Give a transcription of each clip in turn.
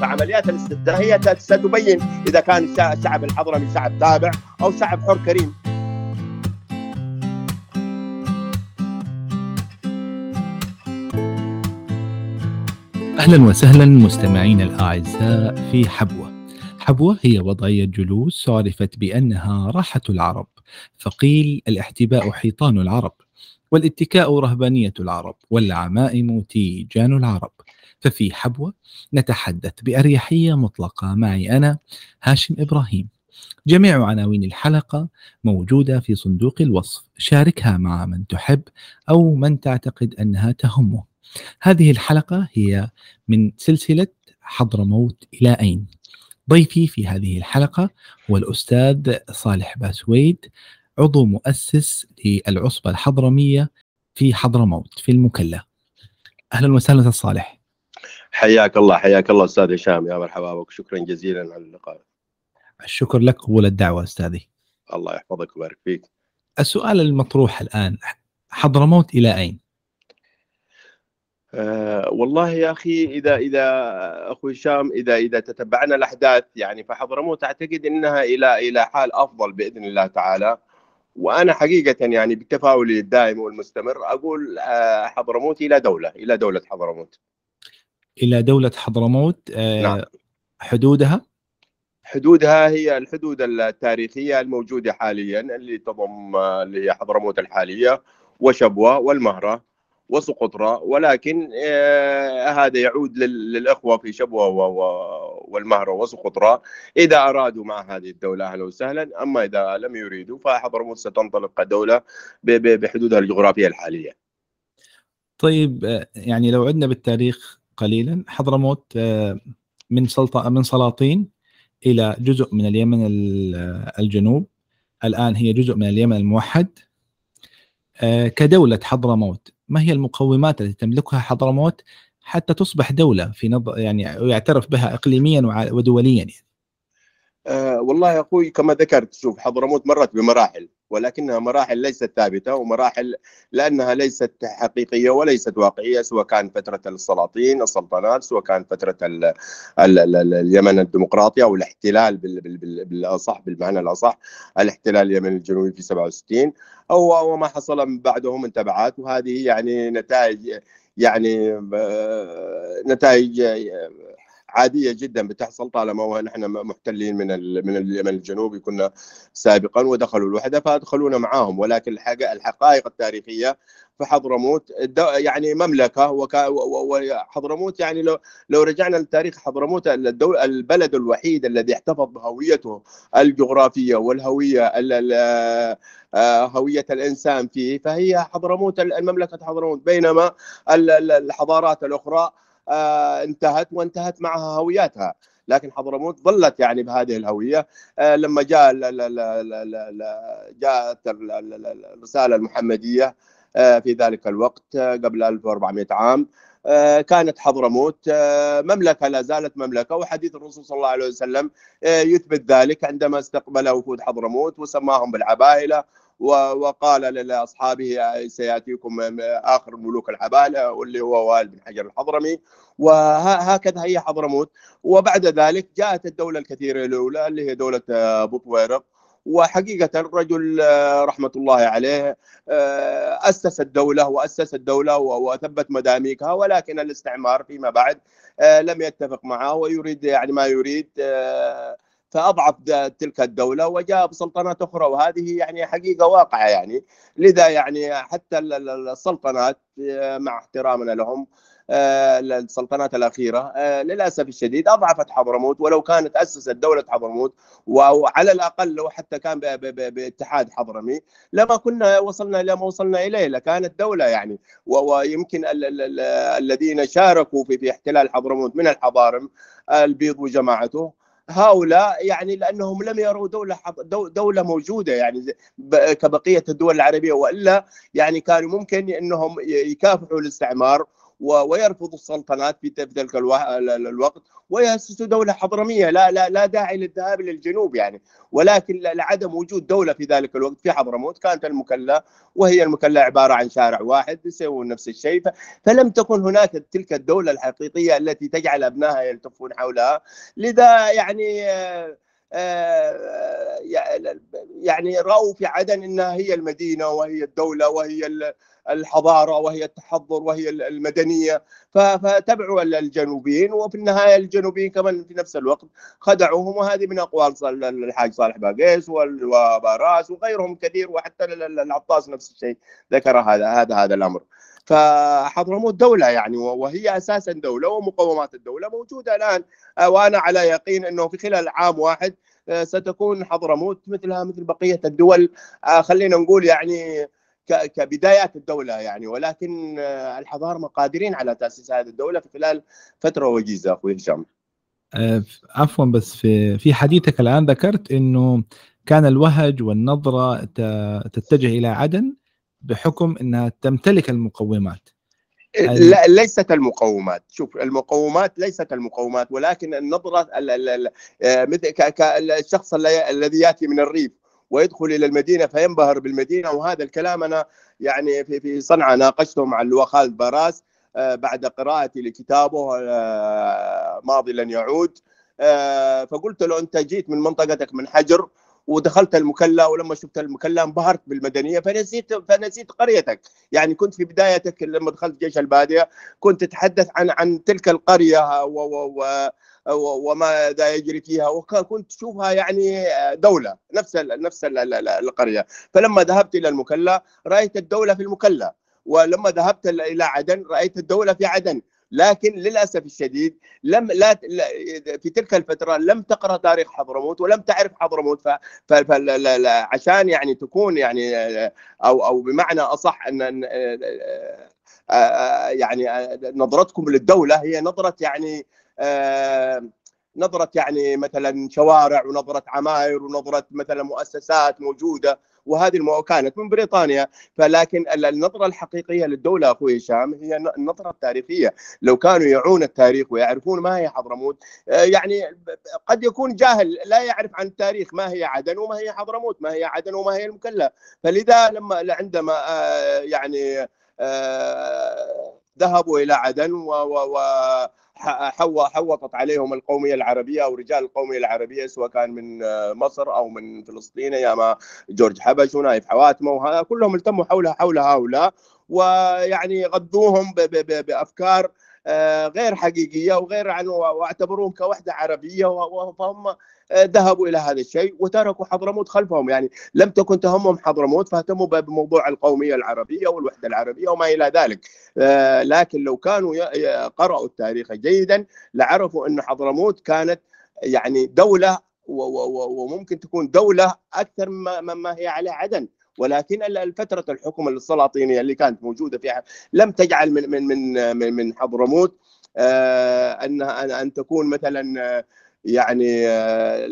فعمليات الاستبداد هي ستبين إذا كان الشعب الحضرمي شعب تابع أو شعب حر كريم. أهلا وسهلا مستمعينا الأعزاء في حبوة. حبوة هي وضعية جلوس عرفت بأنها راحة العرب فقيل الاحتباء حيطان العرب والاتكاء رهبانية العرب والعمائم تيجان العرب. ففي حبوة نتحدث بأريحية مطلقة. معي أنا هاشم إبراهيم. جميع عناوين الحلقة موجودة في صندوق الوصف. شاركها مع من تحب أو من تعتقد أنها تهمه. هذه الحلقة هي من سلسلة حضرموت إلى أين ضيفي في هذه الحلقة هو الأستاذ صالح باسويد عضو مؤسس للعصبة الحضرمية في حضرموت في المكلا. أهلا وسهلا صالح. حياك الله حياك الله أستاذ هشام يا مرحبا بك شكرا جزيلا على اللقاء. الشكر لك قبول الدعوة أستاذي. الله يحفظك ويبارك فيك. السؤال المطروح الآن حضرموت إلى أين؟ أه والله يا أخي إذا إذا أخوي هشام إذا إذا تتبعنا الأحداث يعني فحضرموت أعتقد إنها إلى إلى حال أفضل بإذن الله تعالى. وأنا حقيقة يعني بتفاؤلي الدائم والمستمر أقول أه حضرموت إلى دولة إلى دولة حضرموت. إلى دولة حضرموت أه نعم. حدودها حدودها هي الحدود التاريخية الموجودة حاليا اللي تضم اللي هي حضرموت الحالية وشبوة والمهرة وسقطرى ولكن آه هذا يعود للإخوة في شبوة والمهرة وسقطرى إذا أرادوا مع هذه الدولة أهلا وسهلا أما إذا لم يريدوا فحضرموت ستنطلق كدولة بحدودها الجغرافية الحالية. طيب يعني لو عدنا بالتاريخ قليلا. حضرموت من سلطة من سلاطين إلى جزء من اليمن الجنوب. الآن هي جزء من اليمن الموحد. كدولة حضرموت ما هي المقومات التي تملكها حضرموت حتى تصبح دولة في نظر يعني يعترف بها اقليميا ودوليا؟ يعني. أه والله يا أخوي كما ذكرت شوف حضرموت مرت بمراحل ولكنها مراحل ليست ثابتة ومراحل لأنها ليست حقيقية وليست واقعية سواء كان فترة السلاطين السلطنات سواء كان فترة ال ال ال اليمن الديمقراطي أو الاحتلال بالأصح بالمعنى الأصح الاحتلال اليمني الجنوبي في 67 أو وما حصل من بعده من تبعات وهذه يعني نتائج يعني نتائج عادية جدا بتحصل طالما نحن محتلين من من اليمن الجنوبي كنا سابقا ودخلوا الوحدة فادخلونا معاهم. ولكن الحقائق التاريخية فحضرموت يعني مملكة وحضرموت يعني لو لو رجعنا لتاريخ حضرموت البلد الوحيد الذي احتفظ بهويته الجغرافية والهوية هوية الإنسان فيه فهي حضرموت المملكة حضرموت. بينما الحضارات الأخرى آه انتهت وانتهت معها هوياتها. لكن حضرموت ظلت يعني بهذه الهوية. آه لما جاء جاءت الرسالة المحمدية آه في ذلك الوقت قبل 1400 عام. كانت حضرموت مملكة لا زالت مملكة وحديث الرسول صلى الله عليه وسلم يثبت ذلك عندما استقبل وفود حضرموت وسماهم بالعبائلة وقال لأصحابه سيأتيكم آخر ملوك العباله واللي هو وائل بن حجر الحضرمي. وهكذا هي حضرموت. وبعد ذلك جاءت الدولة الكثيرة الأولى اللي هي دولة بطويرق وحقيقة الرجل رحمة الله عليه أسس الدولة وأسس الدولة وثبت مداميكها ولكن الاستعمار فيما بعد لم يتفق معه ويريد يعني ما يريد فأضعف تلك الدولة وجاء بسلطنات أخرى وهذه يعني حقيقة واقعة يعني. لذا يعني حتى السلطنات مع احترامنا لهم السلطنات الأخيرة للأسف الشديد أضعفت حضرموت ولو كانت أسست دولة حضرموت وعلى الأقل لو حتى كان باتحاد حضرمي لما كنا وصلنا إلى ما وصلنا إليه لكانت دولة يعني. ويمكن الذين شاركوا في احتلال حضرموت من الحضارم البيض وجماعته هؤلاء يعني لأنهم لم يروا دولة دولة موجودة يعني كبقية الدول العربية وإلا يعني كانوا ممكن إنهم يكافحوا الاستعمار ويرفض السلطنات في ذلك الوقت ويأسس دولة حضرمية. لا لا لا داعي للذهاب للجنوب يعني. ولكن لعدم وجود دولة في ذلك الوقت في حضرموت كانت المكلا وهي المكلا عبارة عن شارع واحد يسوون نفس الشيء. فلم تكن هناك تلك الدولة الحقيقية التي تجعل أبنائها يلتفون حولها. لذا يعني آه، آه، يعني رأوا في عدن إنها هي المدينة وهي الدولة وهي الحضارة وهي التحضر وهي المدنية. فتبعوا الجنوبيين وفي النهاية الجنوبيين كمان في نفس الوقت خدعوهم وهذه من أقوال الحاج صالح باقيس وباراس وغيرهم كثير وحتى العطاس نفس الشيء ذكر هذا هذا هذا الأمر. فحضرموت دولة يعني وهي أساسا دولة ومقومات الدولة موجودة الآن. وأنا على يقين أنه في خلال عام واحد آه، ستكون حضرموت مثلها مثل بقية الدول. آه، خلينا نقول يعني كبدايات الدولة يعني ولكن آه، الحضارة قادرين على تأسيس هذه الدولة في خلال فترة وجيزة أخوي هشام. عفوا بس في في حديثك الآن ذكرت أنه كان الوهج والنظرة تتجه إلى عدن بحكم إنها تمتلك المقومات. لا ليست المقومات. شوف المقومات ليست المقومات ولكن النظرة آه، مثل الشخص الذي يأتي من الريف ويدخل إلى المدينة فينبهر بالمدينة. وهذا الكلام أنا يعني في في صنعاء ناقشته مع اللواء خالد باراس آه، بعد قراءتي لكتابه آه، ماضي لن يعود. فقلت له أنت جيت من منطقتك من حجر ودخلت المكلا ولما شفت المكلا انبهرت بالمدنية فنسيت فنسيت قريتك. يعني كنت في بدايتك لما دخلت جيش البادية كنت تتحدث عن عن تلك القرية و و و وماذا يجري فيها وكنت تشوفها يعني دولة نفس نفس القرية. فلما ذهبت إلى المكلا رأيت الدولة في المكلا. ولما ذهبت إلى عدن رأيت الدولة في عدن. لكن للأسف الشديد لم لا في تلك الفترة لم تقرأ تاريخ حضرموت ولم تعرف حضرموت فعشان يعني تكون يعني أو أو بمعنى أصح أن يعني نظرتكم للدولة هي نظرة يعني نظرة يعني مثلا شوارع ونظرة عماير ونظرة مثلا مؤسسات موجودة وهذه. كانت من بريطانيا فلكن النظرة الحقيقية للدولة أخوي هشام هي النظرة التاريخية لو كانوا يعون التاريخ ويعرفون ما هي حضرموت آه، يعني قد يكون جاهل لا يعرف عن التاريخ ما هي عدن وما هي حضرموت ما هي عدن وما هي المكلا فلذا لما عندما آه، يعني آه، ذهبوا إلى عدن و, و, و حوطت عليهم القومية العربية أو رجال القومية العربية سواء كان من مصر أو من فلسطين أيام جورج حبش ونايف حواتمة كلهم التموا حولها حول هؤلاء ويعني غذوهم بأفكار آه، غير حقيقية وغير عنه واعتبروهم كوحدة عربية آه، ذهبوا إلى هذا الشيء وتركوا حضرموت خلفهم. يعني لم تكن تهمهم حضرموت فاهتموا بموضوع القومية العربية والوحدة العربية وما إلى ذلك. آه، لكن لو كانوا قرأوا التاريخ جيدا لعرفوا أن حضرموت كانت يعني دولة وممكن تكون دولة أكثر مما هي على عدن. ولكن الفترة الحكم السلاطينية اللي كانت موجودة فيها لم تجعل من من من من حضرموت آه، انها أن تكون مثلا يعني آه،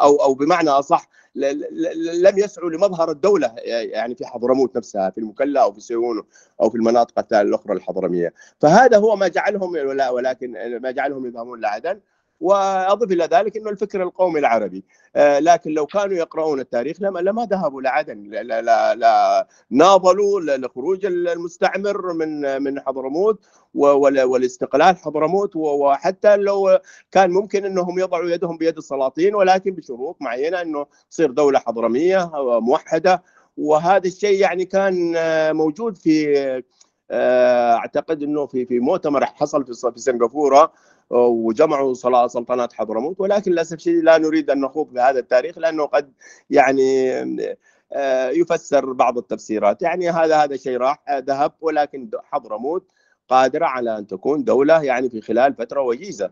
أو أو بمعنى أصح لم يسعوا لمظهر الدولة يعني في حضرموت نفسها في المكلا أو في سيون أو في المناطق الأخرى الحضرمية. فهذا هو ما جعلهم ولكن ما جعلهم يذهبون لعدن وأضف إلى ذلك إنه الفكر القومي العربي. آه، لكن لو كانوا يقرؤون التاريخ لما لما ذهبوا لعدن لا, لا, ناضلوا لخروج المستعمر من من حضرموت والاستقلال حضرموت وحتى لو كان ممكن إنهم يضعوا يدهم بيد السلاطين ولكن بشروط معينة إنه تصير دولة حضرمية موحدة. وهذا الشيء يعني كان آه، موجود في آه، أعتقد إنه في في مؤتمر حصل في سنغافورة. وجمعوا سلطنات حضرموت ولكن للأسف الشديد لا نريد أن نخوض في هذا التاريخ لأنه قد يعني آه، يفسر بعض التفسيرات. يعني هذا هذا شيء راح. ذهب ولكن حضرموت قادرة على أن تكون دولة يعني في خلال فترة وجيزة.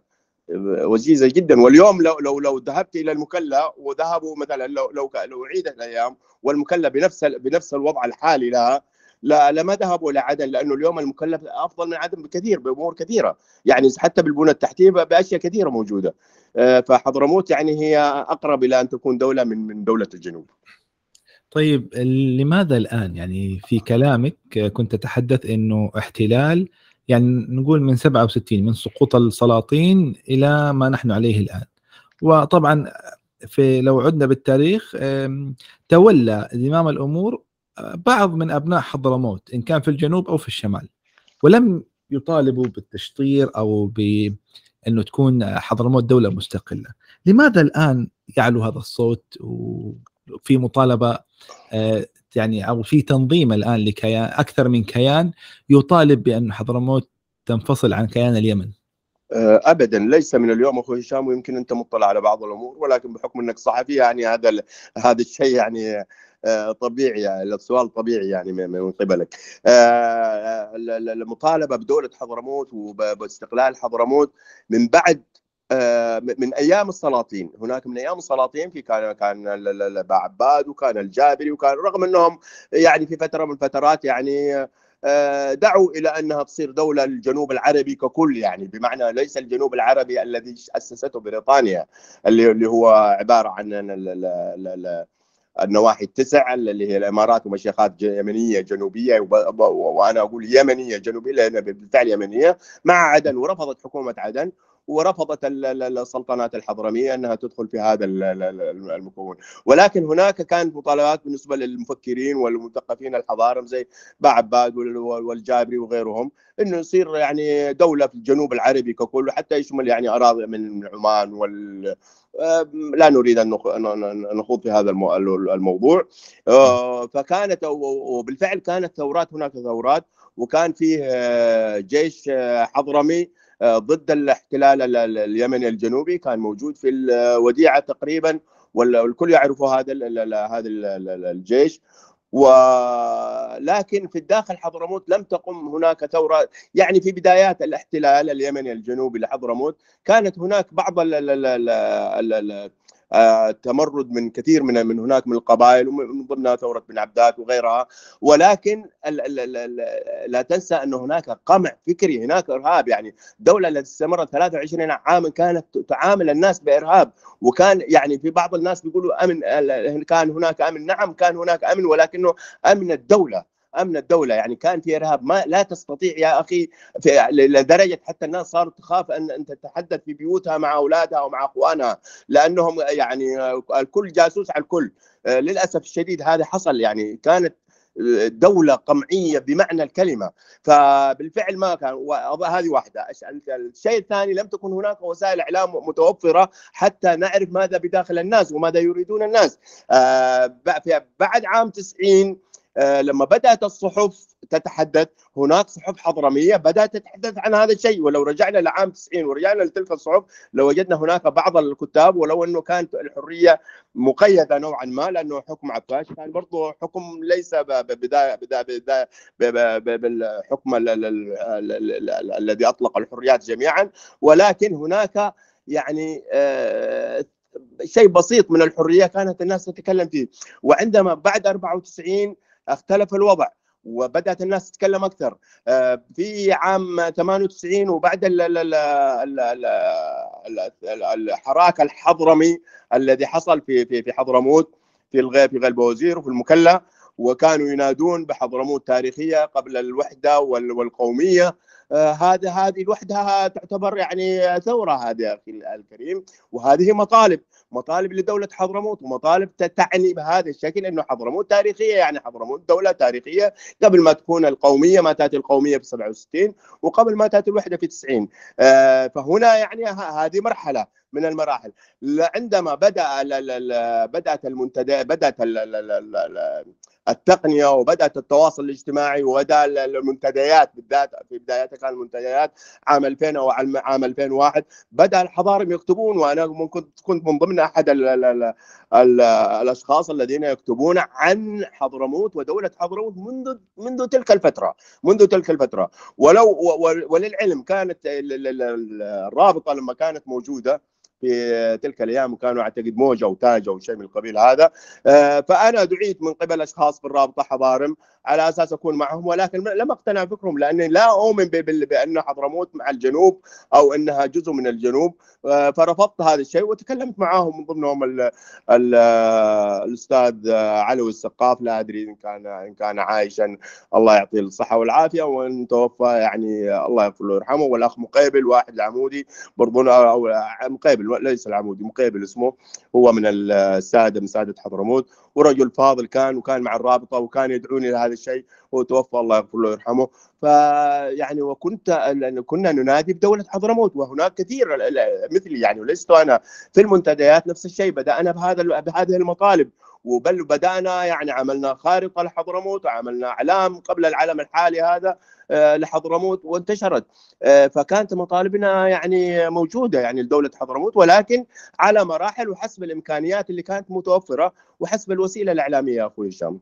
وجيزة جدا. واليوم لو لو لو ذهبت إلى المكلا وذهبوا مثلا لو لو لو عيدت الأيام والمكلا بنفس بنفس الوضع الحالي لها لا لما ذهبوا إلى عدن لأنه اليوم المكلف أفضل من عدن بكثير بأمور كثيرة. يعني حتى بالبنى التحتية بأشياء كثيرة موجودة. آه، فحضرموت يعني هي أقرب إلى أن تكون دولة من من دولة الجنوب. طيب لماذا الآن؟ يعني في كلامك كنت تتحدث إنه احتلال يعني نقول من 67 من سقوط السلاطين إلى ما نحن عليه الآن. وطبعا في لو عدنا بالتاريخ تولى زمام الأمور بعض من أبناء حضرموت إن كان في الجنوب أو في الشمال ولم يطالبوا بالتشطير أو بانه تكون حضرموت دولة مستقلة. لماذا الآن يعلو هذا الصوت؟ وفي مطالبة آه، يعني أو في تنظيم الآن لكيان أكثر من كيان يطالب بأن حضرموت تنفصل عن كيان اليمن؟ آه، ابدا. ليس من اليوم أخوي هشام ويمكن أنت مطلع على بعض الأمور ولكن بحكم إنك صحفي يعني هذا هذا الشيء يعني طبيعي يعني السؤال طبيعي يعني من قبلك. المطالبة بدولة حضرموت وباستقلال حضرموت من بعد آه، من أيام السلاطين. هناك من أيام السلاطين في كان كان عباد وكان الجابري وكان رغم إنهم يعني في فترة من الفترات يعني آه، دعوا إلى أنها تصير دولة الجنوب العربي ككل يعني. بمعنى ليس الجنوب العربي الذي أسسته بريطانيا اللي هو عبارة عن النواحي التسع اللي هي الإمارات ومشيخات يمنية جنوبية وأنا أقول يمنية جنوبية لانها بالفعل يمنية مع عدن ورفضت حكومة عدن ورفضت السلطنات الحضرمية إنها تدخل في هذا المكون. ولكن هناك كانت مطالبات بالنسبة للمفكرين والمثقفين الحضارم زي باعباد والجابري وغيرهم إنه يصير يعني دولة في الجنوب العربي ككل حتى يشمل يعني أراضي من عمان وال لا نريد أن نخوض في هذا الموضوع. آه، فكانت وبالفعل كانت ثورات هناك ثورات وكان فيه آه، جيش آه، حضرمي ضد الاحتلال اليمني الجنوبي كان موجود في الوديعه تقريبا والكل يعرف هذا هذا الجيش. ولكن في الداخل حضرموت لم تقم هناك ثورة. يعني في بدايات الاحتلال اليمني الجنوبي لحضرموت كانت هناك بعض ال ال ال ال ال تمرد من كثير من من هناك من القبائل ومن ضمنها ثورة بن عبدات وغيرها. ولكن لا تنسى أن هناك قمع فكري هناك إرهاب. يعني الدولة التي استمرت 23 عاما كانت تعامل الناس بإرهاب. وكان يعني في بعض الناس بيقولوا أمن كان هناك أمن. نعم كان هناك أمن ولكنه أمن الدولة. أمن الدولة. يعني كان في إرهاب ما لا تستطيع يا أخي لدرجة حتى الناس صارت تخاف أن أن تتحدث في بيوتها مع أولادها ومع أخوانها لأنهم يعني الكل جاسوس على الكل. آه، للأسف الشديد هذا حصل. يعني كانت دولة قمعية بمعنى الكلمة. فبالفعل ما كان هذه واحدة. الشيء الثاني لم تكن هناك وسائل إعلام متوفرة حتى نعرف ماذا بداخل الناس وماذا يريدون الناس. آه، بعد عام 90 آه، لما بدأت الصحف تتحدث هناك صحف حضرمية بدأت تتحدث عن هذا الشيء. ولو رجعنا لعام 90 ورجعنا لتلك الصحف لوجدنا لو هناك بعض الكتاب ولو أنه كانت الحرية مقيدة نوعا ما لأنه حكم عباس كان برضه حكم ليس بدايه بدايه بالحكم الذي أطلق الحريات جميعا. ولكن هناك يعني آه، شيء بسيط من الحرية كانت الناس تتكلم فيه. وعندما بعد 94 اختلف الوضع وبدأت الناس تتكلم أكثر. آه، في عام 98 وبعد الحراك الحضرمي الذي حصل في في في حضرموت في في غلب وزير وفي المكلا وكانوا ينادون بحضرموت تاريخية قبل الوحدة والقومية. آه، هذا هذه لوحدها تعتبر يعني ثورة هذه يا أخي الكريم وهذه مطالب. مطالب لدولة حضرموت ومطالب تعني بهذا الشكل إنه حضرموت تاريخية يعني حضرموت دولة تاريخية قبل ما تكون القومية ما تأتي القومية في 67 وقبل ما تأتي الوحدة في 90 آه، فهنا يعني هذه مرحلة من المراحل. عندما بدأ بدأت المنتدى بدأت التقنية وبدأت التواصل الاجتماعي وبدأ المنتديات بالذات في بدايتها كان المنتديات عام 2000 أو عام 2001 بدأ الحضارم يكتبون وأنا كنت كنت من ضمن أحد ال ال ال ال الأشخاص الذين يكتبون عن حضرموت ودولة حضرموت منذ منذ تلك الفترة منذ تلك الفترة. ولو وللعلم كانت الرابطة لما كانت موجودة في تلك الأيام وكانوا أعتقد موجة أو تاج أو شيء من القبيل هذا. فأنا دعيت من قبل أشخاص في الرابطة حضارم على أساس أكون معهم ولكن لم أقتنع بفكرهم لأني لا أؤمن بأن حضرموت مع الجنوب أو أنها جزء من الجنوب. فرفضت هذا الشيء وتكلمت معاهم من ضمنهم ال ال الأستاذ علوي السقاف لا أدري إن كان إن كان عايشا. الله يعطيه الصحة والعافية وإن توفى يعني الله يغفر له ويرحمه. والأخ مقيبل واحد العمودي برضو مقيبل ليس العمودي مقيبل اسمه. هو من السادة من سادة حضرموت. ورجل فاضل كان وكان مع الرابطة وكان يدعوني لهذا الشيء. هو توفى الله يغفر له ويرحمه. فيعني وكنت كنا ننادي بدوله حضرموت وهناك كثير مثلي يعني ولست أنا. في المنتديات نفس الشيء بدأنا بهذا بهذه المطالب. وبل بدأنا يعني عملنا خارطه لحضرموت وعملنا إعلام قبل العلم الحالي هذا آه، لحضرموت وانتشرت آه، فكانت مطالبنا يعني موجودة يعني لدولة حضرموت ولكن على مراحل وحسب الإمكانيات اللي كانت متوفرة وحسب الوسيلة الإعلامية أخوي هشام.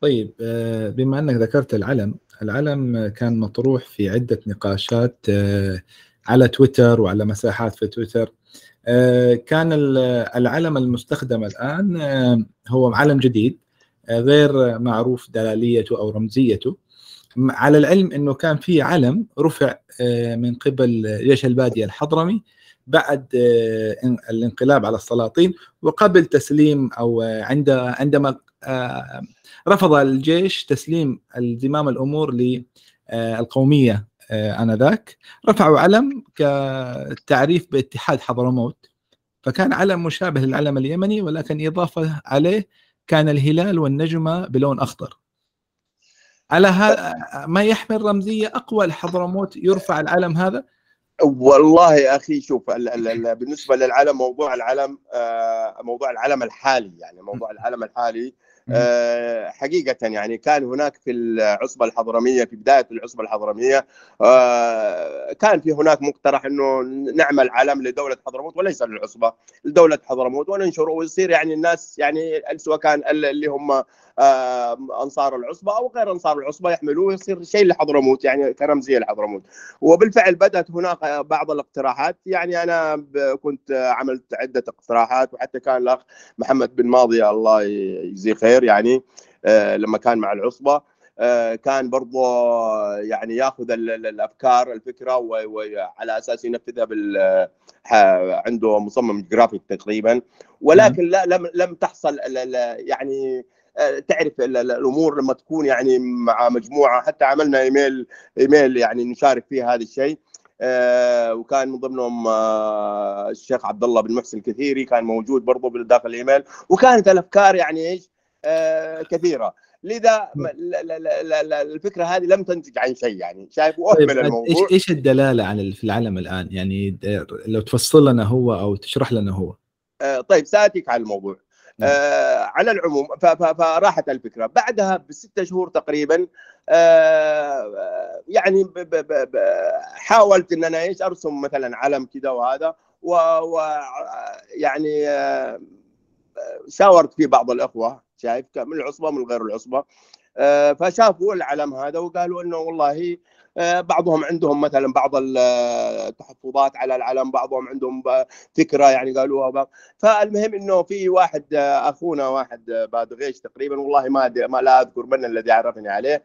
طيب آه، بما أنك ذكرت العلم، العلم كان مطروح في عدة نقاشات على تويتر وعلى مساحات في تويتر كان العلم المستخدم الآن هو علم جديد غير معروف دلاليته أو رمزيته. على العلم إنه كان في علم رفع آه، من قبل جيش البادية الحضرمي بعد آه، الانقلاب على السلاطين وقبل تسليم أو آه، عند عندما رفض الجيش تسليم زمام الأمور للقوميه آنذاك رفعوا علم كتعريف باتحاد حضرموت. فكان علم مشابه للعلم اليمني ولكن إضافة عليه كان الهلال والنجمة بلون أخضر. على هذا ما يحمل رمزية أقوى لحضرموت يرفع العلم هذا؟ والله يا أخي شوف ال ال ال بالنسبة للعلم موضوع العلم آه موضوع العلم الحالي يعني موضوع العلم الحالي آه حقيقة يعني كان هناك في العصبة الحضرمية في بداية العصبة الحضرمية آه كان في هناك مقترح إنه نعمل علم لدولة حضرموت وليس للعصبة لدولة حضرموت وننشره ويصير يعني الناس يعني سواء كان اللي هم أنصار العصبة أو غير أنصار العصبة يحملوه يصير شيء لحضرموت يعني كرمزيه لحضرموت. وبالفعل بدأت هناك بعض الاقتراحات يعني أنا كنت عملت عدة اقتراحات وحتى كان الأخ محمد بن ماضي الله يجزيه خير يعني آه، لما كان مع العصبة آه، كان برضه يعني ياخذ الأفكار الفكرة وعلى أساس ينفذها بال عنده مصمم جرافيك تقريبا. ولكن لا لم لم تحصل يعني تعرف الأمور لما تكون يعني مع مجموعة. حتى عملنا إيميل إيميل يعني نشارك فيه هذا الشيء. آه، وكان من ضمنهم آه، الشيخ عبد الله بن محسن الكثيري كان موجود برضه داخل الإيميل. وكانت الأفكار يعني إيش؟ آه، كثيرة. لذا الفكرة هذه لم تنتج عن شيء يعني. شايف واهمل طيب الموضوع. إيش إيش الدلالة على في العالم الآن؟ يعني لو تفصل لنا هو أو تشرح لنا هو. طيب ساتيك على الموضوع. آه على العموم فراحت الفكرة. بعدها بستة شهور تقريبا آه يعني ب ب ب حاولت إن أنا إيش أرسم مثلا علم كذا وهذا ويعني آه شاورت في بعض الإخوة شايف من العصبة من غير العصبة آه فشافوا العلم هذا وقالوا إنه والله بعضهم عندهم مثلا بعض التحفظات على العلم بعضهم عندهم فكرة يعني قالوها فالمهم إنه في واحد آه، أخونا واحد آه، بادغيش تقريبا والله ما ما لا أذكر من الذي عرفني عليه.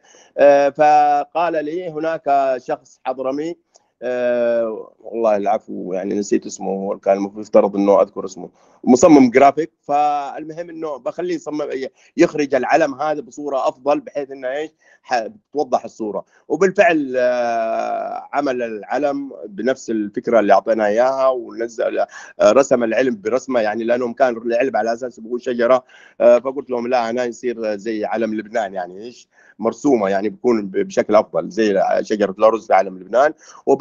فقال لي هناك شخص حضرمي آه والله العفو يعني نسيت اسمه كان المفروض يفترض إنه أذكر اسمه. مصمم جرافيك فالمهم إنه بخليه يصمم يخرج العلم هذا بصورة أفضل بحيث إنه إيش؟ توضح الصورة. وبالفعل آه عمل العلم بنفس الفكرة اللي اعطيناه إياها ونزل آه رسم العلم برسمة يعني لأنهم كان العلم على أساس بقول شجرة آه فقلت لهم لا أنا يصير زي علم لبنان يعني إيش؟ مرسومة يعني بيكون بشكل أفضل زي شجرة الأرز في علم لبنان.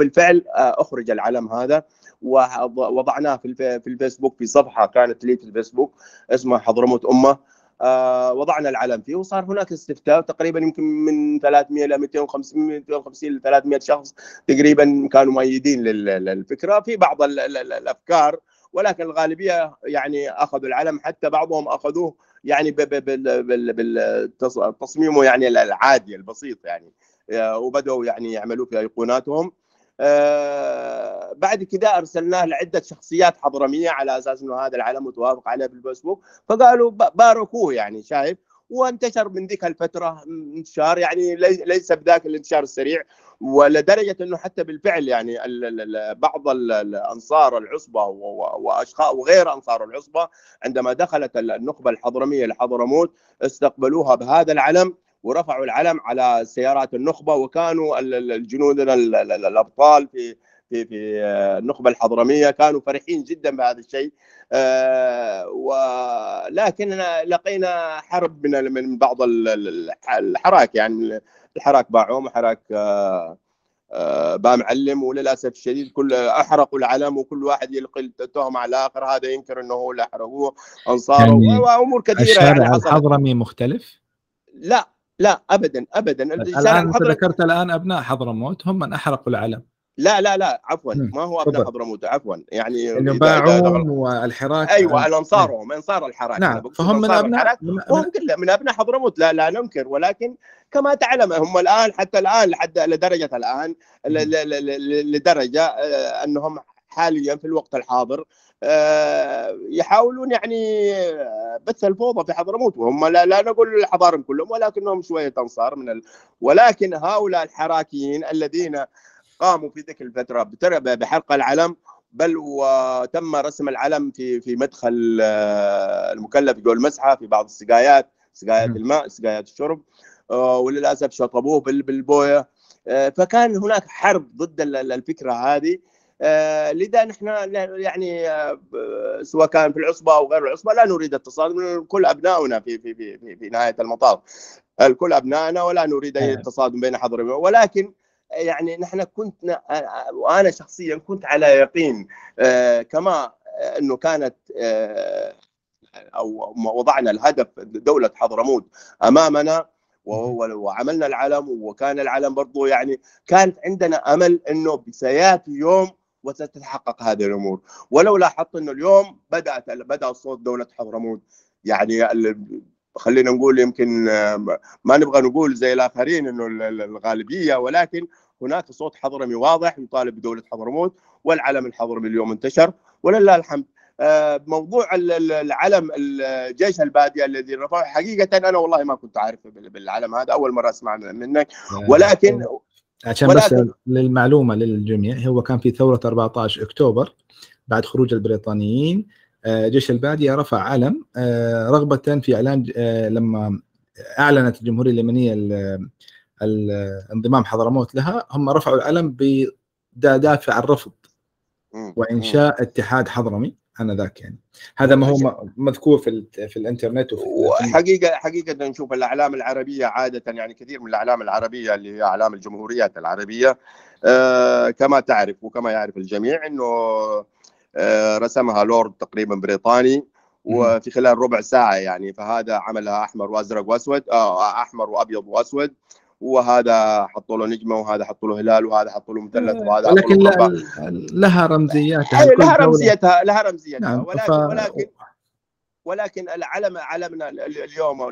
وبالفعل آه، أخرج العلم هذا ووضعناه في في الفيسبوك في صفحة كانت لي في الفيسبوك اسمها حضرموت أمة آه وضعنا العلم فيه وصار هناك استفتاء تقريبا يمكن من 300 ل 250 250 ل 300 شخص تقريبا كانوا مؤيدين للفكرة. في بعض الأفكار ولكن الغالبية يعني أخذوا العلم حتى بعضهم أخذوه يعني بالتصميمه يعني العادي البسيط يعني وبدأوا يعني يعملوا في أيقوناتهم. آه بعد كده أرسلناه لعدة شخصيات حضرمية على أساس إنه هذا العلم متوافق عليه بالفيسبوك. فقالوا باركوه يعني شايف؟ وانتشر من ذيك الفترة انتشار يعني ليس بذاك الانتشار السريع ولدرجة إنه حتى بالفعل يعني بعض الأنصار العصبة وأشخاص وغير أنصار العصبة عندما دخلت النخبة الحضرمية لحضرموت استقبلوها بهذا العلم. ورفعوا العلم على سيارات النخبة وكانوا الجنود الأبطال في في في النخبة الحضرمية كانوا فرحين جدا بهذا الشيء. آه، ولكن لقينا حرب من من بعض الحراك يعني الحراك باعوم وحراك آه، آه، با معلم وللأسف الشديد كل أحرقوا العلم وكل واحد يلقي التهم على الآخر. هذا ينكر إنه هو اللي أحرقوه أنصاره يعني وأمور كثيرة الشارع يعني الحضرمي مختلف؟ لا لا ابدا ابدا. الآن أنت ذكرت الآن أبناء حضرموت هم من احرقوا العلم لا لا لا عفوا. ما هو أبناء حضرموت؟ عفوا. يعني إنه باعوهم والحراك أيوه الانصارهم انصار الحراك. نعم فهم من ابناء وهم كلهم من أبناء حضرموت لا لا ننكر ولكن كما تعلم هم الآن حتى الآن لحد لدرجة الآن لدرجة آه، أنهم حاليا في الوقت الحاضر يحاولون يعني آه، بث الفوضى في حضرموت وهم لا, لا نقول الحضارم كلهم ولكنهم شوية أنصار من ال... ولكن هؤلاء الحراكيين الذين قاموا في ذيك الفترة بحرق العلم بل وتم رسم العلم في في مدخل آه، المكلف جوا المسحه في بعض السقايات سقايات الماء سقايات الشرب آه، وللأسف شطبوه بالبوية. آه، فكان هناك حرب ضد الفكرة هذه. لذا نحن يعني سواء كان في العصبة أو غير العصبة لا نريد التصادم كل أبنائنا في في في في نهاية المطاف. الكل أبنائنا ولا نريد أي تصادم بين حضر ولكن يعني نحن كنت وأنا شخصيا كنت على يقين آه، كما أنه كانت آه، أو وضعنا الهدف دولة حضرموت أمامنا وعملنا العلم وكان العلم برضه يعني كانت عندنا أمل أنه سياتي يوم وستتحقق هذه الأمور. ولو لاحظت أنه اليوم بدأت بدأ صوت دولة حضرموت. يعني خلينا نقول يمكن ما نبغى نقول زي الآخرين إنه الغالبية ولكن هناك صوت حضرمي واضح يطالب بدولة حضرموت والعلم الحضرمي اليوم انتشر ولله الحمد. آه، موضوع العلم الجيش البادية الذي رفعه حقيقة أنا والله ما كنت عارف بالعلم هذا أول مرة أسمع منك. آه، ولكن عشان ولكن بس للمعلومة للجميع هو كان في ثورة 14 أكتوبر بعد خروج البريطانيين. آه، جيش البادية رفع علم. رغبة في إعلان لما أعلنت الجمهورية اليمنية انضمام حضرموت لها هم رفعوا العلم بدافع الرفض وإنشاء اتحاد حضرمي. ذاك يعني. هذا ما هو مذكور في في الإنترنت وفي حقيقة حقيقة نشوف الأعلام العربية عادة يعني كثير من الأعلام العربية اللي هي أعلام الجمهوريات العربية آه كما تعرف وكما يعرف الجميع إنه آه رسمها لورد تقريبا بريطاني وفي خلال ربع ساعة يعني. فهذا عملها أحمر وأزرق وأسود آه أحمر وأبيض وأسود. وهذا حطوا له نجمة وهذا حطوا له هلال وهذا حطوا له مثلث آه، وهذا ولكن لها رمزياتها لها رمزيتها لها رمزيتها. نعم ولكن ف... ولكن ولكن العلم علمنا اليوم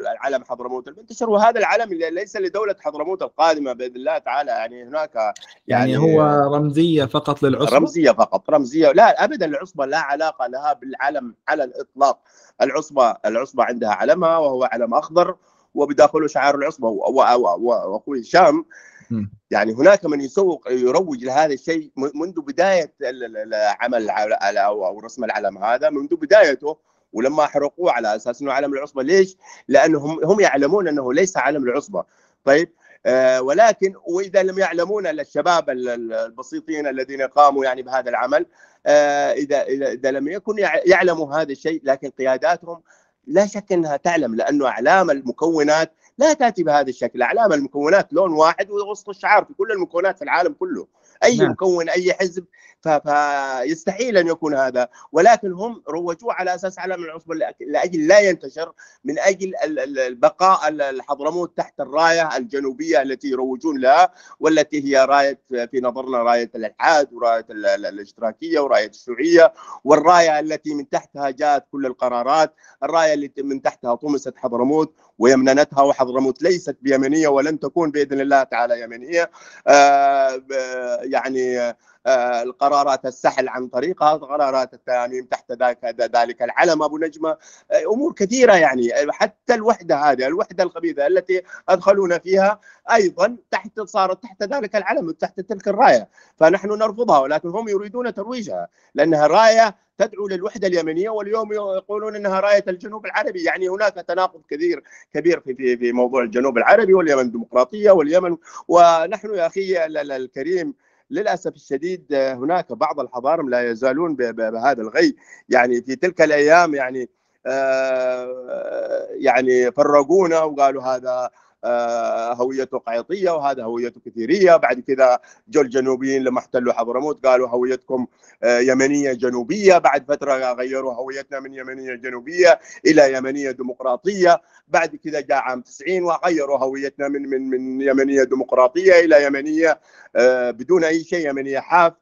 العلم حضرموت المنتشر. وهذا العلم ليس لدولة حضرموت القادمة بإذن الله تعالى يعني هناك يعني, يعني هو رمزية فقط للعصبة؟ رمزية فقط رمزية. لا ابدا العصبة لا علاقة لها بالعلم على الإطلاق. العصبه العصبة عندها علمها وهو علم أخضر وبداخله شعار العصبة وأخوي هشام. يعني هناك من يسوق يروج لهذا الشيء منذ بداية العمل أو رسم العلم هذا منذ بدايته ولما حرقوه على أساس إنه علم العصبة. ليش؟ لانهم هم يعلمون إنه ليس علم العصبة. طيب آه ولكن وإذا لم يعلمون الشباب البسيطين الذين قاموا يعني بهذا العمل آه اذا اذا لم يكن يعلموا هذا الشيء لكن قياداتهم لا شك إنها تعلم لأنه أعلام المكونات لا تأتي بهذا الشكل، أعلام المكونات لون واحد ووسط الشعار في كل المكونات في العالم كله، أي نعم. مكون أي حزب فيستحيل أن يكون هذا ولكن هم روجوه على أساس علم العصبة لأجل لا ينتشر من أجل البقاء الحضرموت تحت الراية الجنوبية التي يروجون لها والتي هي راية في نظرنا راية الإلحاد وراية الاشتراكية وراية الشيوعيه والراية التي من تحتها جاءت كل القرارات الراية التي من تحتها طمست حضرموت ويمننتها وحضرموت ليست بيمنيه ولن تكون بإذن الله تعالى يمنيه آه يعني القرارات السحل عن طريقها قرارات التأميم تحت ذلك العلم. أبو نجمة أمور كثيرة يعني. حتى الوحدة هذه الوحدة الخبيثه التي ادخلونا فيها أيضا تحت صارت تحت ذلك العلم تحت تلك الراية. فنحن نرفضها ولكن هم يريدون ترويجها لأنها راية تدعو للوحدة اليمنية واليوم يقولون إنها راية الجنوب العربي. يعني هناك تناقض كبير كبير في في في موضوع الجنوب العربي واليمن الديمقراطية واليمن. ونحن يا أخي الكريم للأسف الشديد هناك بعض الحضارم لا يزالون بهذا الغي. يعني في تلك الأيام يعني آه، يعني فرقونا وقالوا هذا هويته قيطيه وهذا هويته كثيرية. بعد كذا جو الجنوبيين لما احتلوا حضرموت قالوا هويتكم آه، يمنية جنوبية. بعد فترة غيروا هويتنا من يمنية جنوبية إلى يمنية ديمقراطية. بعد كذا جاء عام 90 وغيروا هويتنا من من من يمنية ديمقراطية إلى يمنية آه، بدون أي شيء يمنية حاف.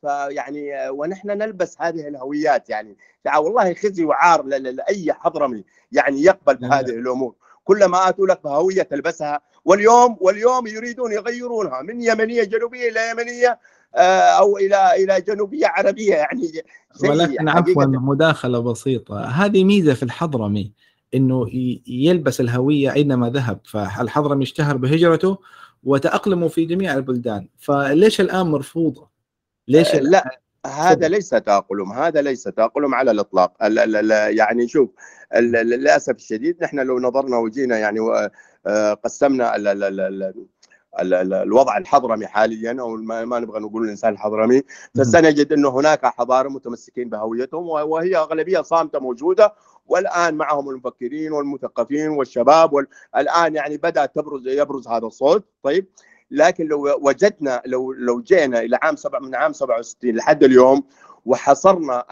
فيعني ونحن نلبس هذه الهويات يعني. والله خزي وعار لأي حضرمي يعني يقبل بهذه الأمور. كلما آتوا لك بهويه تلبسها. واليوم واليوم يريدون يغيرونها من يمنية جنوبية إلى يمنية آه، أو إلى إلى جنوبية عربية يعني ولكن عفوا مداخلة بسيطة. هذه ميزة في الحضرمي إنه يلبس الهوية اينما ذهب. فالحضرمي اشتهر بهجرته وتأقلموا في جميع البلدان. فليش الآن مرفوضة؟ ليش آه، لا. هذا ليس تاقلم هذا ليس تاقلم على الإطلاق. يعني شوف للأسف الشديد نحن لو نظرنا وجينا يعني آه، قسمنا الوضع الحضرمي حاليا أو ما نبغى نقول الإنسان الحضرمي فسنجد إنه هناك حضارة متمسكين بهويتهم وهي أغلبية صامتة موجودة والآن معهم المفكرين والمثقفين والشباب والان يعني بدأ تبرز يبرز هذا الصوت. طيب لكن لو وجدنا لو لو جينا إلى عام سبع من عام 67 لحد اليوم وحصرنا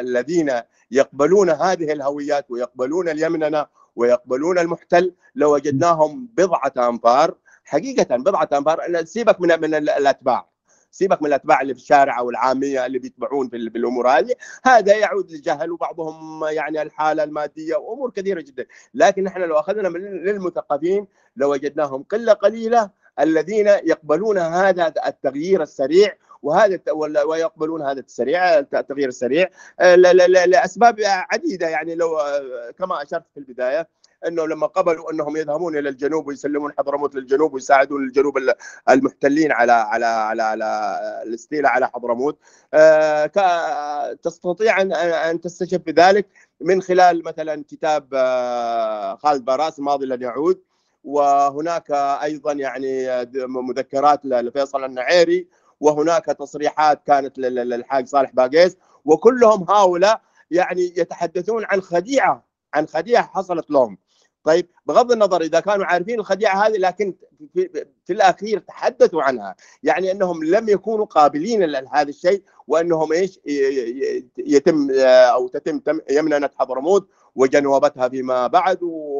الذين يقبلون هذه الهويات ويقبلون اليمننه ويقبلون المحتل لوجدناهم بضعة أنفار. حقيقة بضعة أنفار سيبك من من الأتباع. سيبك من الأتباع اللي في الشارع أو العامية اللي بيتبعون في الأمور هذه. هذا يعود للجهل وبعضهم يعني الحالة المادية وأمور كثيرة جدا. لكن نحن لو أخذنا من للمثقفين لوجدناهم قلة قليلة الذين يقبلون هذا التغيير السريع وهذا ويقبلون هذا السريع التغيير السريع. آه، لأسباب عديدة يعني لو آه، كما أشرت في البداية إنه لما قبلوا أنهم يذهبون إلى الجنوب ويسلمون حضرموت للجنوب ويساعدون الجنوب المحتلين على على على على الاستيلاء على حضرموت. آه، تستطيع أن أن تستشف بذلك من خلال مثلا كتاب خالد باراس الماضي لن يعود. وهناك أيضا يعني مذكرات لفيصل النعيري وهناك تصريحات كانت للحاج صالح باقيس وكلهم هؤلاء يعني يتحدثون عن خديعة عن خديعة حصلت لهم. طيب بغض النظر إذا كانوا عارفين الخديعة هذه لكن في, في الأخير تحدثوا عنها. يعني أنهم لم يكونوا قابلين لهذا الشيء وأنهم إيش يتم أو تتم يمننه حضرموت وجنوبتها فيما بعد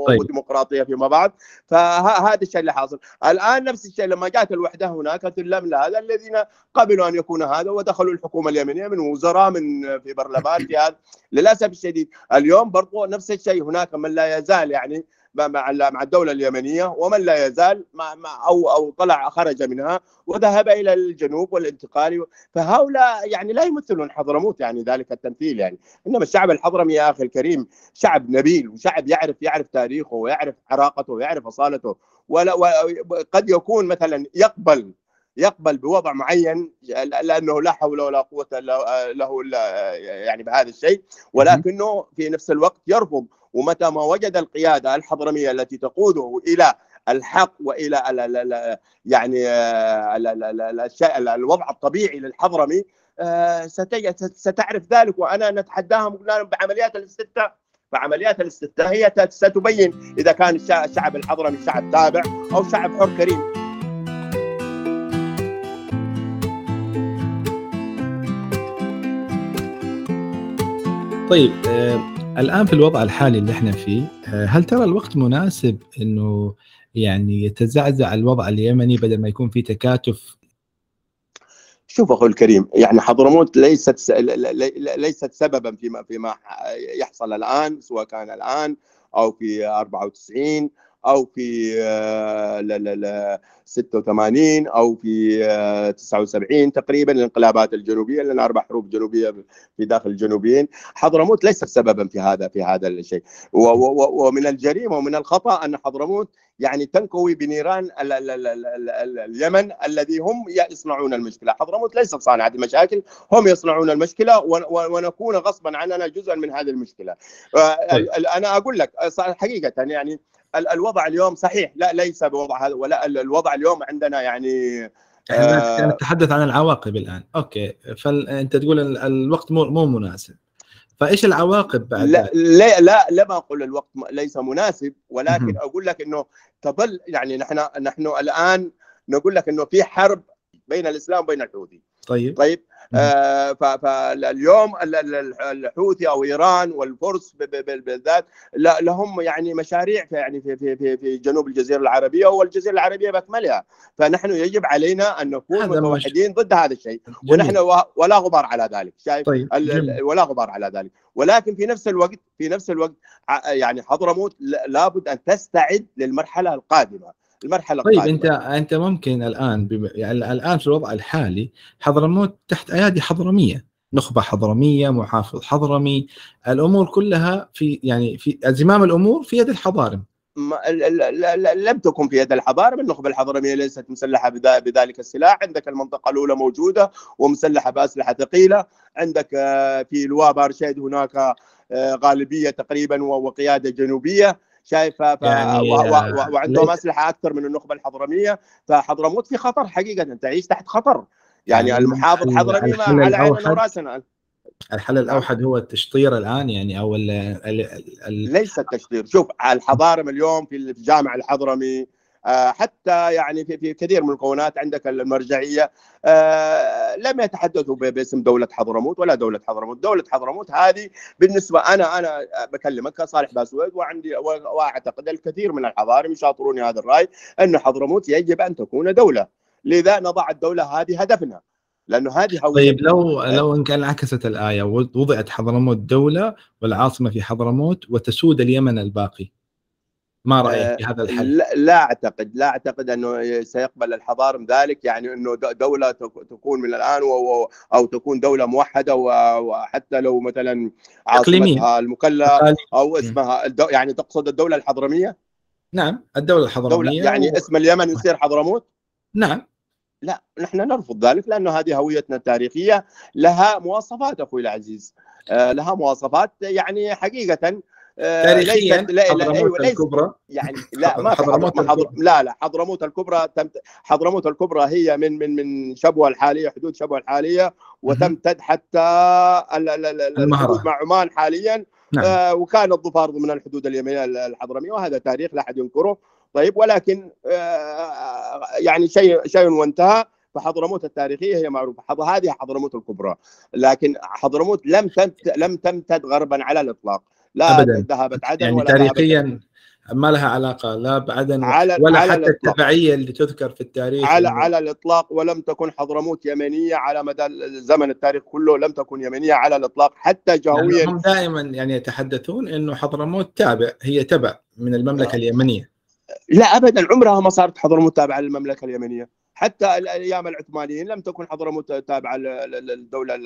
طيب. وديمقراطية فيما بعد. فهذا الشيء اللي حاصل. الآن نفس الشيء لما جاءت الوحدة هناك سلم لهذا الذين قبلوا أن يكون هذا ودخلوا الحكومة اليمنية من وزراء من في برلمان في هذا. للأسف الشديد اليوم برضو نفس الشيء هناك من لا يزال يعني مع مع الدولة اليمنية ومن لا يزال مع أو أو طلع خرج منها وذهب إلى الجنوب والانتقال. فهؤلاء يعني لا يمثلون حضرموت يعني ذلك التمثيل يعني. إنما الشعب الحضرمي يا أخي الكريم شعب نبيل وشعب يعرف يعرف تاريخه ويعرف عراقته ويعرف أصالته ولا وقد يكون مثلا يقبل يقبل بوضع معين لأنه لا حول ولا قوة له إلا يعني بهذا الشيء. ولكنه في نفس الوقت يرفض ومتى ما وجد القيادة الحضرمية التي تقوده إلى الحق وإلى يعني الشيء الوضع الطبيعي للحضرمي آه، ستعرف ذلك وأنا نتحداهم بعمليات الاستفتاء فعمليات الاستفتاء هي ستبين إذا كان الشعب الحضرمي شعب تابع أو شعب حر كريم. طيب آه الآن في الوضع الحالي اللي إحنا فيه آه، هل ترى الوقت مناسب إنه يعني يتزعزع الوضع اليمني بدل ما يكون في تكاتف؟ شوف أخوي الكريم يعني حضرموت ليست ليست سببا فيما فيما يحصل الآن سواء كان الآن أو في 94 أو في آه، لا لا لا 86 أو في آه، 79 تقريبا الانقلابات الجنوبية لأن أربع حروب جنوبية في داخل الجنوبيين حضرموت ليست سببا في هذا في هذا الشيء. ومن الجريمة ومن الخطأ أن حضرموت يعني تنكوي بنيران ال- ال- ال- ال- ال- ال- اليمن الذي هم يصنعون المشكلة. حضرموت ليست صانعه المشاكل هم يصنعون المشكلة ون- ون- ونكون غصبا عننا جزءا من هذه المشكلة. آه، ال- أنا أقول لك آه، حقيقة يعني الوضع اليوم صحيح. لا ليس بوضع هذا ولا ال- الوضع اليوم عندنا يعني إحنا آه، نتحدث عن العواقب الآن. أوكي. فانت تقول ال- الوقت مو مو مناسب. فإيش العواقب بعد؟ لا؟ لا لا لما أقول الوقت ليس مناسب ولكن. أقول لك إنه تظل يعني نحن نحن الآن نقول لك إنه في حرب بين الإسلام وبين الحوثي طيب. طيب. فاليوم ال- ال- الحوثي أو إيران والفرس بالذات لهم يعني مشاريع في يعني في في في, في جنوب الجزيرة العربية والجزيرة العربية بأكملها. فنحن يجب علينا أن نكون متوحدين ضد هذا الشيء. جميل. ونحن ولا غبار على ذلك شايف؟ طيب ولا غبار على ذلك. ولكن في نفس الوقت في نفس الوقت يعني حضرموت لابد أن تستعد للمرحلة القادمة. المرحلة طيب القادمة. انت أنت ممكن الآن بم... يعني الآن في الوضع الحالي حضرموت تحت أيادي حضرمية نخبة حضرمية محافظ حضرمي الأمور كلها في يعني في زمام الأمور في يد الحضارم. لم تكن في يد الحضارة النخبة الحضرمية ليست مسلحة بذلك السلاح. عندك المنطقة الأولى موجودة ومسلحة بأسلحة ثقيلة. عندك آه، في لواء بارشيد هناك آه، غالبية تقريبا وقيادة جنوبية. شايفة ف... يعني، و... و... آه، و... وعندهم ليس- أسلحة أكثر من النخبة الحضرمية فحضرموت في خطر حقيقة تعيش تحت خطر. يعني, يعني المحافظ الحضرمي على عيننا وراسنا الحل الأوحد هو التشطير الآن يعني أو ال ال ال ليس التشطير. شوف الحضارم اليوم في الجامع الحضرمي حتى يعني في كثير من المكونات عندك المرجعية آه، لم يتحدثوا باسم دولة حضرموت ولا دولة حضرموت، دولة حضرموت هذه بالنسبة أنا أنا بكلمك كصالح باسويد وعندي وأعتقد الكثير من الحضارم يشاطروني هذا الرأي أن حضرموت يجب أن تكون دولة، لذا نضع الدولة هذه هدفنا. لأنه هذه طيب لو لو ان كان انعكست الايه ووضعت حضرموت دولة والعاصمة في حضرموت وتسود اليمن الباقي ما رأيك في هذا الحل؟ لا, لا أعتقد لا أعتقد أنه سيقبل الحضارم ذلك. يعني أنه دولة تك- تكون من الآن أو تكون دولة موحدة و- وحتى لو مثلا. عاصمتها المكلا. أو اسمها يعني تقصد الدولة الحضرمية؟ نعم الدولة دولة الحضرميه يعني و... اسم اليمن يصير حضرموت؟ نعم. لا نحن نرفض ذلك لأنه هذه هويتنا التاريخية لها مواصفات أخوي العزيز. آه، لها مواصفات يعني حقيقة. آه، تاريخيا ليست لا لا حضرموت أيوة الكبرى. يعني لا ما حضرموت حضر... حضر... لا لا حضرموت الكبرى تم حضرموت الكبرى هي من من من شبوة الحالية حدود شبوة الحالية وتمتد حتى. الحدود مع عمان حاليا. نعم. آه وكان الظفار ضمن الحدود اليمنية الحضرمية وهذا تاريخ لا أحد ينكره. طيب ولكن آه يعني شيء شيء وانتهى فحضرموت التاريخية هي معروفة. حض... هذه حضرموت الكبرى. لكن حضرموت لم تمت... لم تمتد غربا على الإطلاق. لا أبداً. ذهبت عدن يعني ولا تاريخيا ما لها علاقة لا بعدن على ولا على حتى الإطلاق. التبعية اللي تذكر في التاريخ. على إنه- على الإطلاق ولم تكن حضرموت يمنيه على مدى زمن التاريخ كله لم تكن يمنيه على الإطلاق. حتى يعني جهويا هم دائما يعني يتحدثون إنه حضرموت تابع هي تبع من المملكة اليمنية. لا ابدا. عمرها ما صارت حضرموت تابعة للمملكة اليمنية. حتى الأيام العثمانيين لم تكن حضرموت تابعة لل- لل- للدولة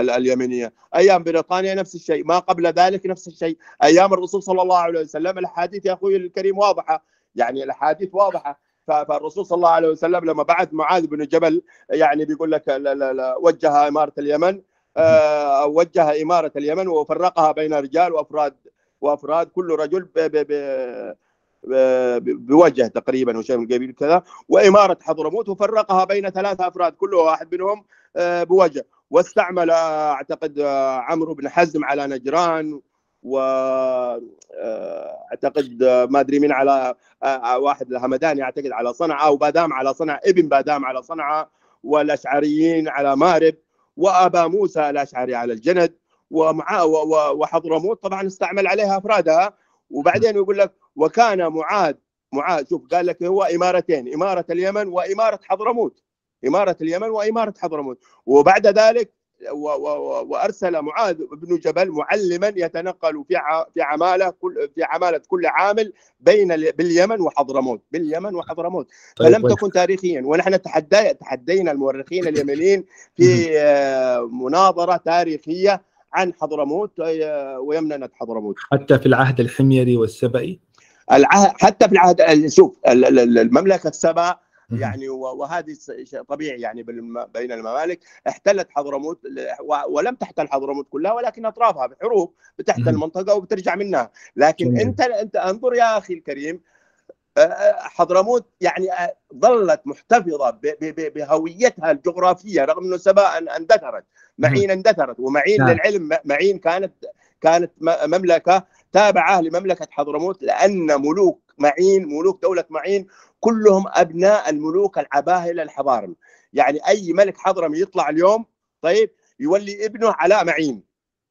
اليمنية. أيام بريطانيا نفس الشيء ما قبل ذلك نفس الشيء. أيام الرسول صلى الله عليه وسلم الاحاديث يا أخوي الكريم واضحة. يعني الأحاديث واضحة. فالرسول صلى الله عليه وسلم لما بعث معاذ بن جبل يعني بيقول لك لا لا لا وجه إمارة اليمن آه، وجه إمارة اليمن وفرقها بين رجال وأفراد وأفراد كل رجل ب ب ب ب- بوجه تقريبا وشيء من القبيل كذا. وإمارة حضرموت وفرقها بين ثلاثة أفراد كل واحد منهم آه، بوجه. واستعمل آه، أعتقد آه، عمرو بن حزم على نجران واعتقد ما أدري مين على آه، آه، واحد الهمداني أعتقد على صنعاء وبادام على صنعاء ابن بادام على صنعاء والأشعريين على مارب وأبا موسى الأشعري على الجند ومع وحضرموت طبعا استعمل عليها أفرادها. وبعدين يقول لك وكان معاذ معاذ شوف قال لك هو إمارتين إمارة اليمن وإمارة حضرموت إمارة اليمن وإمارة حضرموت. وبعد ذلك وأرسل معاذ بن جبل معلما يتنقل في في عمالة كل في عمالة كل عامل بين باليمن وحضرموت. باليمن وحضرموت. طيب فلم تكن تاريخيا. ونحن تحدي تحدينا المؤرخين اليمنيين في آه، مناظرة تاريخية عن حضرموت آه، ويمننه حضرموت. حتى في العهد الحميري والسبئي؟ العهد حتى في العهد شوف المملكة السبأ يعني وهذه طبيعي يعني بين الممالك. احتلت حضرموت ولم تحتل حضرموت كلها ولكن أطرافها بحروب بتحتل المنطقة وبترجع منها. لكن أنت أنت انظر يا أخي الكريم حضرموت يعني ظلت محتفظة بهويتها الجغرافية رغم إنه سبا اندثرت معين اندثرت ومعين نعم. للعلم معين كانت كانت مملكة تابعة لمملكة حضرموت لأن ملوك معين ملوك دولة معين كلهم أبناء الملوك العباهلة الحضارم. يعني أي ملك حضرمي يطلع اليوم طيب يولي ابنه علاء معين.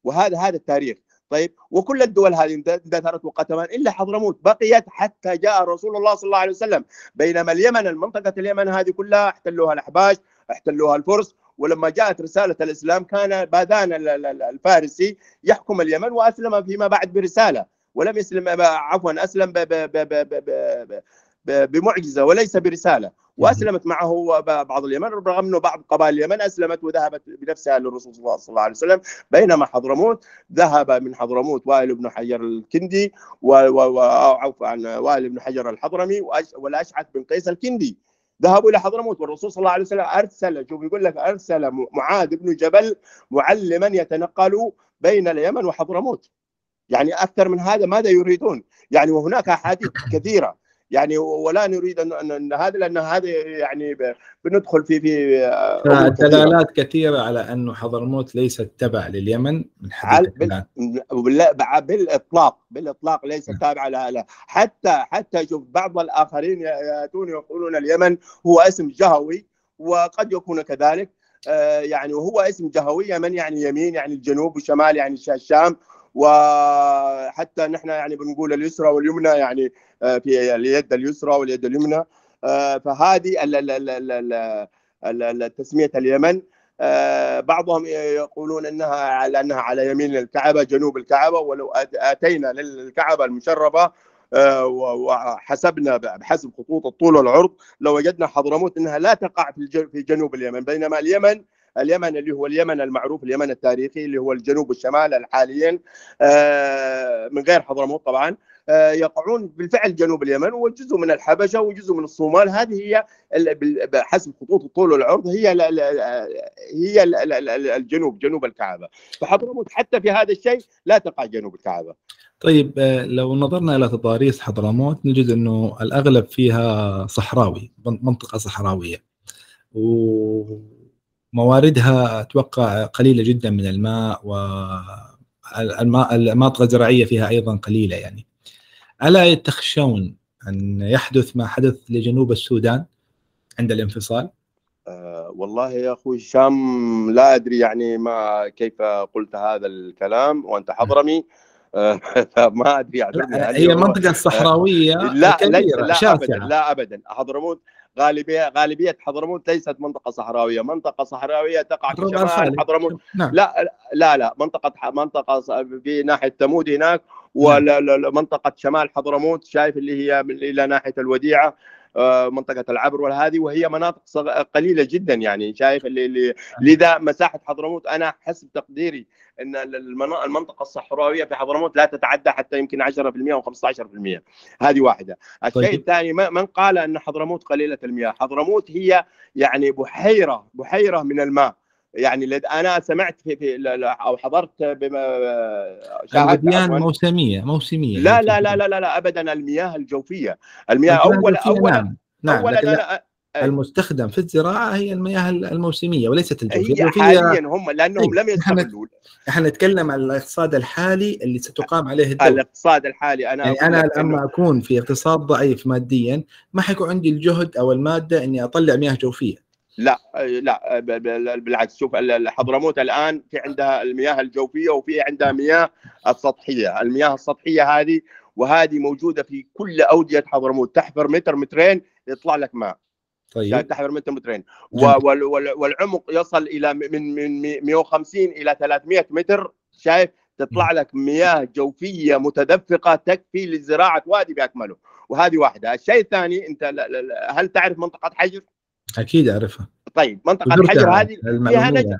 وهذا هذا التاريخ. طيب وكل الدول هذه اندثرت وقتما إلا حضرموت. بقيت حتى جاء رسول الله صلى الله عليه وسلم بينما اليمن المنطقة اليمن هذه كلها احتلوها الأحباش احتلوها الفرس. ولما جاءت رسالة الإسلام كان باذان الفارسي يحكم اليمن وأسلم فيما بعد برسالة. ولم يسلم عفوا أسلم ب ب ب ب ب بمعجزة وليس برسالة. وأسلمت معه بعض اليمن رغم إنه بعض قبائل اليمن أسلمت وذهبت بنفسها للرسول صلى الله عليه وسلم. بينما حضرموت ذهب من حضرموت وائل بن حجر الكندي وعفوا عن وائل بن حجر الحضرمي والأشعث بن قيس الكندي. ذهبوا إلى حضرموت والرسول صلى الله عليه وسلم أرسل شوف يقول لك أرسل معاذ بن جبل معلما يتنقل بين اليمن وحضرموت. يعني أكثر من هذا ماذا يريدون؟ يعني وهناك أحاديث كثيرة. يعني ولا نريد ان, هذا لأن هذا يعني بندخل في في آه، دلالات كثيرة. على انه حضرموت ليست تبع لليمن من حديث بالإطلاق بالإطلاق ليست تابعه لها حتى حتى شوف بعض الآخرين يأتون يقولون اليمن هو اسم جهوي وقد يكون كذلك. آه، يعني وهو اسم جهوي يمن يعني يمين يعني الجنوب وشمال يعني الشام وحتى نحن يعني بنقول اليسرى واليمنى يعني آه، في اليد اليسرى واليد اليمنى. آه، فهذه تسمية اليمن. آه، بعضهم يقولون إنها لأنها على يمين الكعبة جنوب الكعبة. ولو آتينا للكعبة المشرفة وحسبنا بحسب خطوط الطول والعرض لو وجدنا حضرموت إنها لا تقع في جنوب اليمن. بينما اليمن اليمن اللي هو اليمن المعروف اليمن التاريخي اللي هو الجنوب والشمال الحاليين آه، من غير حضرموت طبعا. آه، يقعون بالفعل جنوب اليمن وجزء من الحبشة وجزء من الصومال. هذه هي حسب خطوط الطول والعرض هي هي الجنوب جنوب الكعبة. فحضرموت حتى في هذا الشيء لا تقع جنوب الكعبة. طيب آه، لو نظرنا إلى تضاريس حضرموت نجد إنه الأغلب فيها صحراوي منطقة صحراوية. و مواردها أتوقع قليلة جدا من الماء والمناطق الزراعيه فيها أيضا قليلة يعني. ألا تخشون أن يحدث ما حدث لجنوب السودان عند الانفصال؟ أه والله يا أخوي الشام لا أدري يعني ما كيف قلت هذا الكلام وأنت حضرمي. أه ما أدري يعني هي منطقة صحراوية لا لا ابدا لا ابدا. حضرموت غالبيه غالبية حضرموت ليست منطقة صحراوية، منطقة صحراوية تقع في شمال حضرموت. نعم. لا لا لا. منطقة منطقة في ناحية ثمود هناك ومنطقه شمال حضرموت شايف اللي هي إلى ناحية الوديعة. منطقة العبر وهذه وهي مناطق قليلة جدا يعني. شايف اللي, اللي نعم. لذا مساحة حضرموت. أنا حسب تقديري إن المنطقة الصحراوية في حضرموت لا تتعدى حتى يمكن 10% أو 15% هذه واحدة. الشيء طيب. الثاني من قال أن حضرموت قليلة المياه. حضرموت هي يعني بحيرة بحيرة من الماء. يعني أنا سمعت في, في أو حضرت بما شاهدت موسمية موسمية لا لا لا لا لا, لا ابدا المياه الجوفية. المياه اول اولا نعم. نعم. اولا أنا المستخدم في الزراعة هي المياه الموسمية وليست الجوفية. هي حاليا هم لأنهم لم يستغلوا إحنا نتكلم عن الاقتصاد الحالي اللي ستقام عليه الدولة. الاقتصاد الحالي أنا يعني أنا لما أكون في اقتصاد ضعيف ماديا ما حيكون عندي الجهد أو المادة إني أطلع مياه جوفية. لا لا بالعكس. شوف حضرموت الآن في عندها المياه الجوفية وفي عندها مياه السطحية، المياه السطحية هذه وهذه موجودة في كل أودية حضرموت. تحفر متر مترين يطلع لك ماء. طيب. تحفر متر مترين. والعمق يصل إلى من من 150 إلى 300 متر. شايف؟ تطلع لك مياه جوفية متدفقة تكفي لزراعة وادي بأكمله. وهذه واحدة. الشيء الثاني أنت هل تعرف منطقة حجر؟ أكيد أعرفها. طيب منطقة وزرتها حجر هذه فيها. نجر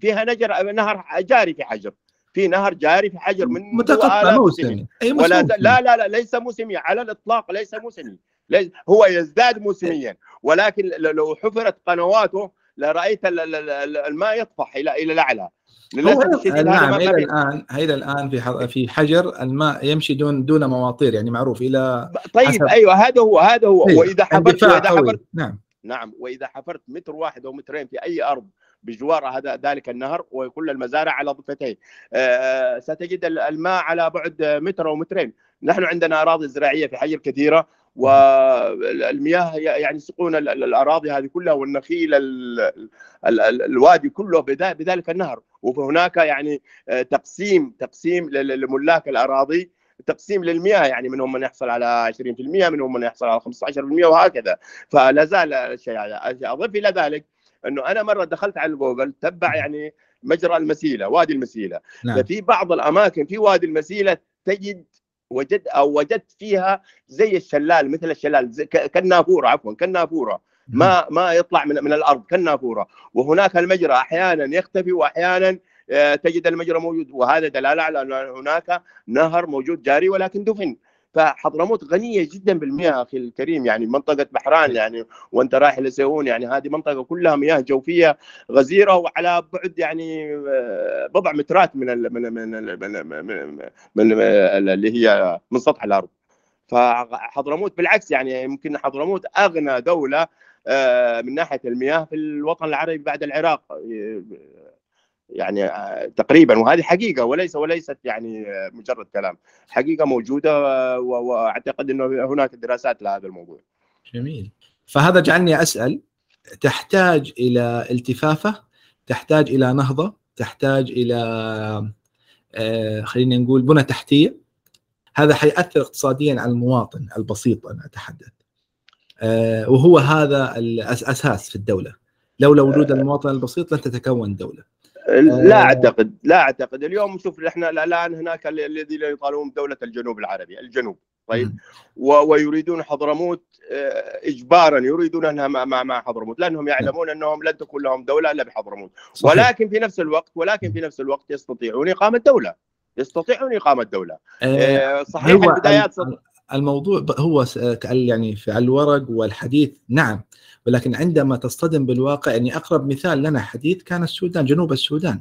فيها نجر نهر جاري في حجر. في نهر جاري في حجر من متقطع. موسمي أي ولا موسمي. لا لا لا ليس موسمي على الإطلاق ليس موسمي ليس هو يزداد موسميا ولكن لو حفرت قنواته لرأيت ال- ال- ال- الماء يطفح إلى إلى الأعلى. للأسف نعم إلى الآن إلى الآن في ح- في حجر الماء يمشي دون دون مواطير يعني معروف إلى طيب حسب- أيوه هذا هو هذا هو. إيه، وإذا حفرت وإذا. حفرت نعم. نعم وإذا حفرت متر واحد أو مترين في أي أرض بجوار هذا ذلك النهر وكل المزارع على ضفتيه آه، ستجد ال- الماء على بعد متر أو مترين. نحن عندنا أراضي زراعية في حجر كثيره والمياه يعني يسقون ال- ال- الأراضي هذه كلها والنخيل ال- ال- ال- الوادي كله بذلك النهر. وهناك يعني آه، تقسيم تقسيم لملاك الأراضي. تقسيم للمياه يعني منهم من يحصل على 20% منهم من يحصل على 15% وهكذا. فلا زال الشيء هذا أضيف إلى ذلك إنه أنا مرة دخلت على جوجل تبع يعني مجرى المسيلة وادي المسيلة. نعم. ففي بعض الأماكن في وادي المسيلة تجد وجد أو وجدت فيها زي الشلال مثل الشلال كالنافوره عفوا كالنافوره ما ما يطلع من من الأرض كالنافوره وهناك المجرى أحيانا يختفي واحيانا تجد المجرى موجود. وهذا دلالة على أن هناك نهر موجود جاري ولكن دفن. فحضرموت غنية جدا بالمياه أخي الكريم. يعني منطقة بحران يعني وأنت رايح لسيئون يعني هذه منطقة كلها مياه جوفية غزيرة وعلى بعد يعني آه، بضع مترات من ال من من ال من, من, من, من اللي هي من سطح الأرض. فحضرموت بالعكس يعني يمكن حضرموت أغنى دولة آه، من ناحية المياه في الوطن العربي بعد العراق. آه، يعني آه، تقريبا وهذه حقيقة وليس وليست يعني آه، مجرد كلام. حقيقة موجودة وأعتقد إنه هناك دراسات لهذا الموضوع. جميل. فهذا جعلني أسأل تحتاج إلى التفافة؟ تحتاج إلى نهضة؟ تحتاج إلى آه، خلينا نقول بنى تحتية؟ هذا حيأثر اقتصاديا على المواطن البسيط أنا أتحدث. وهو هذا الاساس في الدولة. لولا وجود المواطن البسيط لن تتكون دولة. لا أعتقد لا أعتقد. اليوم شوف إحنا الآن هناك ال- الذين يطالبون بدوله الجنوب العربي الجنوب. طيب؟ ويريدون حضرموت آه، اجبارا يريدون أنها مع مع مع حضرموت لأنهم يعلمون أنهم لن تكون لهم دولة إلا بحضرموت. ولكن في نفس الوقت ولكن في نفس الوقت يستطيعون إقامة دولة. يستطيعون إقامة دولة. آه، آه، صحيح البدايات ال- الموضوع هو يعني في الورق والحديث. نعم. ولكن عندما تصطدم بالواقع يعني أقرب مثال لنا حديث كان السودان جنوب السودان.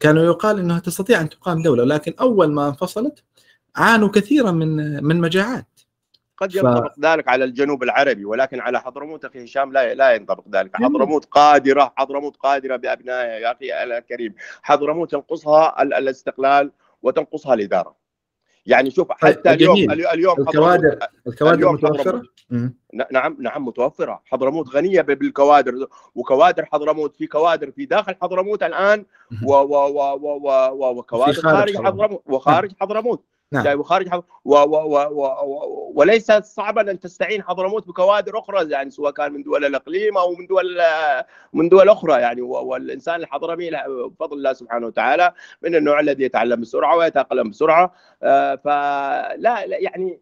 كانوا يقال انها تستطيع أن تقام دولة ولكن أول ما انفصلت عانوا كثيرا من من مجاعات. قد ف- ينطبق ذلك على الجنوب العربي ولكن على حضرموت أخي هشام لا لا ينطبق ذلك. حضرموت قادرة حضرموت قادرة بأبنائها يا أخي الكريم. حضرموت تنقصها ال- الاستقلال وتنقصها الإدارة. يعني شوف حتى طيب، اليوم جميل. اليو- اليوم الكوادر الكوادر اليوم متوفرة؟ نعم نعم متوفرة. حضرموت غنية بالكوادر وكوادر حضرموت في كوادر في داخل حضرموت الآن و و و و و و وكوادر خارج حضرموت. حضرموت وخارج حضرموت. نعم. يعني وخارج حض... و... و... و... و... وليس صعبا أن تستعين حضرموت بكوادر أخرى يعني سواء كان من دول الإقليم أو من دول من دول أخرى يعني. والإنسان الحضرمي بفضل الله سبحانه وتعالى من النوع الذي يتعلم بسرعة ويتأقلم بسرعة آه، فلا لا يعني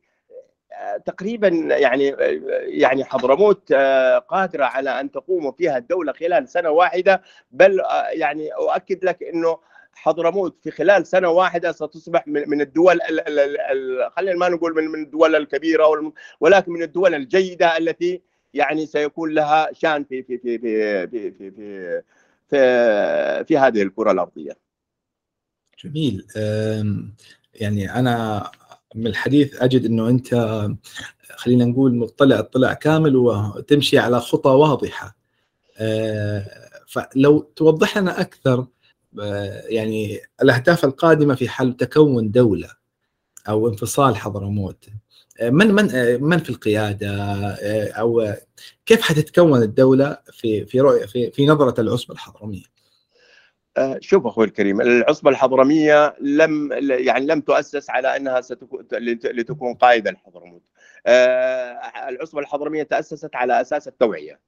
آه، تقريبا يعني يعني حضرموت آه، قادرة على أن تقوم فيها الدولة خلال سنة واحدة بل يعني أؤكد لك إنه حضرموت في خلال سنة واحدة ستصبح من من الدول ال- ال- ال- ال- خلينا ما نقول من من الدول الكبيرة ولكن من الدول الجيدة التي يعني سيكون لها شان في في في في في في في, في, في هذه الكرة الأرضية. جميل يعني أنا من الحديث أجد إنه أنت خلينا نقول مطلع اطلاع كامل وتمشي على خطى واضحة أه، فلو توضح لنا أكثر يعني الأهداف القادمة في حال تكون دولة أو انفصال حضرموت أه، من من أه، من في القيادة؟ أو كيف حتتكون الدولة في في رؤيه في, في نظرة العصبة الحضرمية؟ آه، شوف أخوي الكريم العصبة الحضرمية لم يعني لم تؤسس على أنها ستكون لت- لتكون قائده الحضرموت العصبة الحضرمية تأسست على أساس التوعية.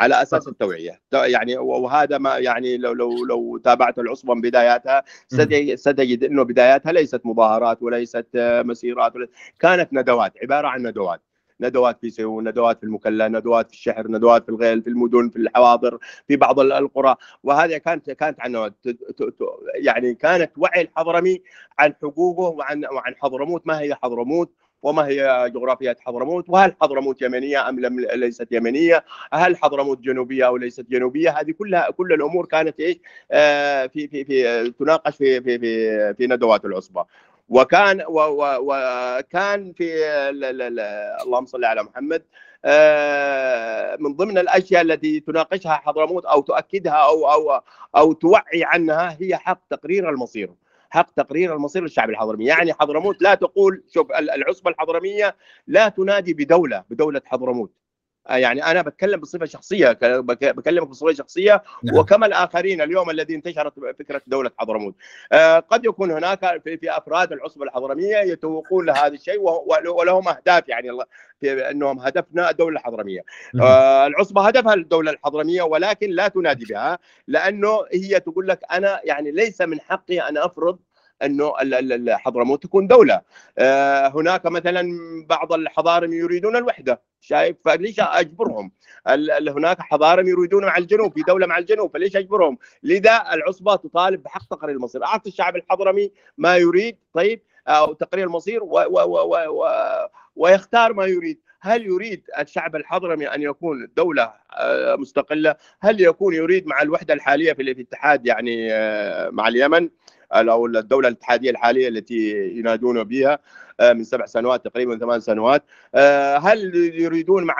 على أساس التوعية. يعني وهذا ما يعني لو لو لو تابعت العصبة من بداياتها ستجد إنه بداياتها ليست مظاهرات وليست مسيرات كانت ندوات عبارة عن ندوات. ندوات في سيون ندوات في المكلا ندوات في الشحر ندوات في الغيل في المدن في الحواضر في بعض القرى. وهذه كانت كانت عن يعني كانت وعي الحضرمي عن حقوقه وعن وعن حضرموت. ما هي حضرموت؟ وما هي جغرافية حضرموت وهل حضرموت يمنية أم لم ليست يمنية؟ هل حضرموت جنوبية أو ليست جنوبية؟ هذه كلها كل الأمور كانت إيش؟ آه، في في في تناقش في في في, في ندوات العصبة. وكان وكان في اللهم صل على محمد آه، من ضمن الأشياء التي تناقشها حضرموت أو تؤكدها أو أو أو توعي عنها هي حق تقرير المصير. حق تقرير المصير للشعب الحضرمي. يعني حضرموت لا تقول شوف العصبة الحضرمية لا تنادي بدولة بدولة حضرموت. يعني أنا بتكلم بصفة شخصية بكلمك بصفة شخصية نعم. وكما الاخرين اليوم الذي انتشرت فكرة دولة حضرموت آه، قد يكون هناك في, في أفراد العصبة الحضرمية يتوقون لهذا الشيء ولهم أهداف يعني في أنهم هدفنا الدولة الحضرمية نعم. آه، العصبة هدفها الدولة الحضرمية ولكن لا تنادي بها لأنه هي تقول لك أنا يعني ليس من حقي أن أفرض أنه حضرموت تكون دولة. آه، هناك مثلا بعض الحضارم يريدون الوحدة شايف؟ فليش أجبرهم؟ هناك حضارم يريدون مع الجنوب في دولة مع الجنوب فليش أجبرهم؟ لذا العصبة تطالب بحق تقرير المصير. أعطي الشعب الحضرمي ما يريد طيب أو تقرير المصير و و و و ويختار ما يريد. هل يريد الشعب الحضرمي أن يكون دولة آه، مستقلة؟ هل يكون يريد مع الوحدة الحالية في الاتحاد يعني آه، مع اليمن؟ أو الدولة الاتحادية الحالية التي ينادون بها آه، من سبع سنوات تقريبا ثمان سنوات. آه، هل يريدون مع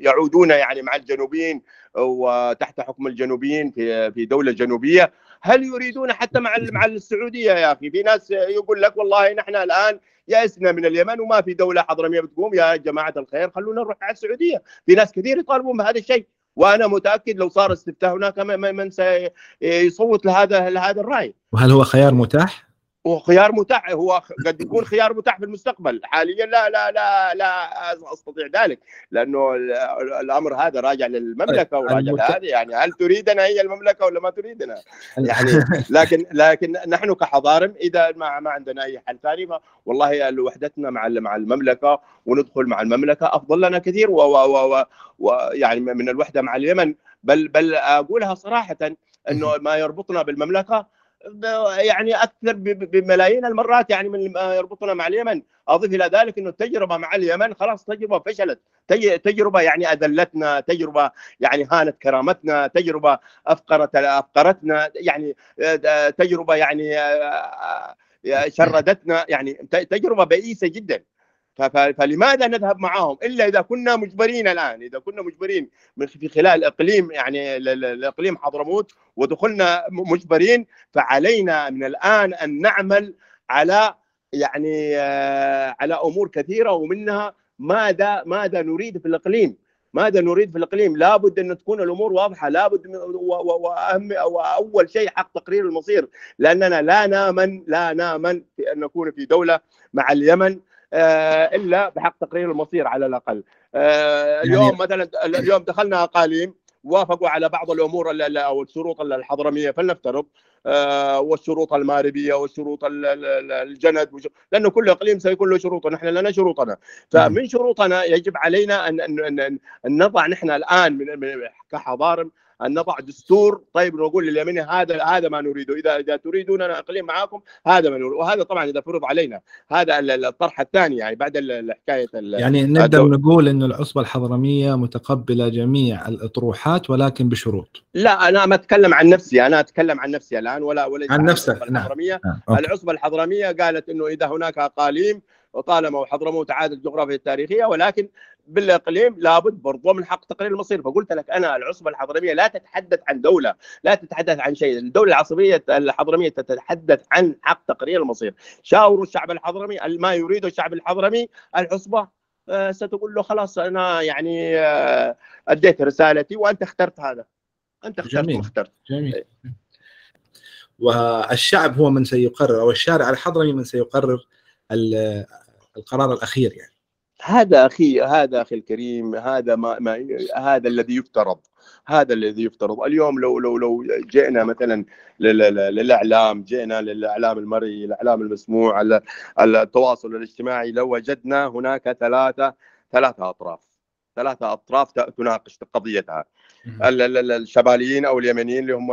يعودون يعني مع الجنوبيين وتحت حكم الجنوبيين في في دولة جنوبية؟ هل يريدون حتى مع مع السعودية يا أخي؟ في ناس يقول لك والله نحن الآن يأسنا من اليمن وما في دولة حضرمية بتقوم يا جماعة الخير خلونا نروح على السعودية. في ناس كثير يطالبون بهذا الشيء. وأنا متأكد لو صار استفتاء هناك من سيصوت لهذا لهذا الرأي وهل هو خيار متاح؟ وخيار متاح هو قد يكون خيار متاح في المستقبل. حاليا لا لا لا لا أستطيع ذلك لأنه الأمر هذا راجع للمملكة طيب، وراجع لهذه. يعني هل تريدنا هي المملكة ولا ما تريدنا؟ يعني لكن لكن نحن كحضارم إذا ما ما عندنا أي حل ثاني والله وحدتنا مع مع المملكة وندخل مع المملكة أفضل لنا كثير. ويعني من الوحدة مع اليمن. بل بل أقولها صراحة إنه ما يربطنا بالمملكة يعني أكثر بملايين المرات يعني من يربطنا مع اليمن. أضيف إلى ذلك إنه التجربة مع اليمن خلاص تجربة فشلت. تجربة يعني أذلتنا تجربة يعني هانت كرامتنا تجربة افقرت أفقرتنا يعني تجربة يعني شردتنا يعني تجربة بئيسة جدا. فلماذا نذهب معهم؟ إلا إذا كنا مجبرين الآن إذا كنا مجبرين في خلال إقليم يعني الإقليم حضرموت ودخلنا مجبرين فعلينا من الآن أن نعمل على يعني آه، على أمور كثيرة ومنها ماذا ماذا نريد في الإقليم؟ ماذا نريد في الإقليم؟ لابد أن تكون الأمور واضحة لابد وأهم واول شيء حق تقرير المصير لأننا لا نامن لا نامن في أن نكون في دولة مع اليمن إلا بحق تقرير المصير على الأقل. آه، يعني اليوم مثلا اليوم دخلنا اقاليم وافقوا على بعض الأمور أو الشروط الحضرمية فلنفترض آه، والشروط الماربية والشروط الجند لأنه كل إقليم سيكون له شروطه نحن لنا شروطنا. فمن شروطنا يجب علينا ان ان نضع نحن الآن من كحضارم أن نضع دستور. طيب نقول لليمني هذا هذا ما نريده إذا إذا تريدون أقليم معاكم هذا ما نريد. وهذا طبعا إذا فرض علينا. هذا الطرح الثاني يعني بعد الحكاية يعني نقدر نقول إنه العصبة الحضرمية متقبلة جميع الأطروحات ولكن بشروط. لا أنا ما أتكلم عن نفسي. أنا أتكلم عن نفسي الآن ولا ولا عن نفسك. نعم. الحضرمية. نعم. العصبة الحضرمية قالت إنه إذا هناك أقاليم وطالما وحضرموت عاد الجغرافيا التاريخية ولكن بالاقليم لابد برضو من حق تقرير المصير. فقلت لك أنا العصبة الحضرمية لا تتحدث عن دولة لا تتحدث عن شيء. الدولة العصبية الحضرمية تتحدث عن حق تقرير المصير. شاوروا الشعب الحضرمي ما يريده الشعب الحضرمي العصبة آه، ستقول له خلاص أنا يعني آه، أديت رسالتي وأنت اخترت هذا. أنت اخترت جميل. واخترت. جميل. إيه. والشعب هو من سيقرر أو الشارع الحضرمي من سيقرر القرار الأخير يعني. هذا أخي هذا أخي الكريم هذا ما, ما هذا الذي يفترض هذا الذي يفترض. اليوم لو لو لو جئنا مثلا للإعلام جئنا للإعلام المرئي الإعلام المسموع التواصل الاجتماعي لو وجدنا هناك ثلاثة ثلاثة أطراف ثلاثة أطراف تناقش قضيتها. الشماليين أو اليمنيين اللي هم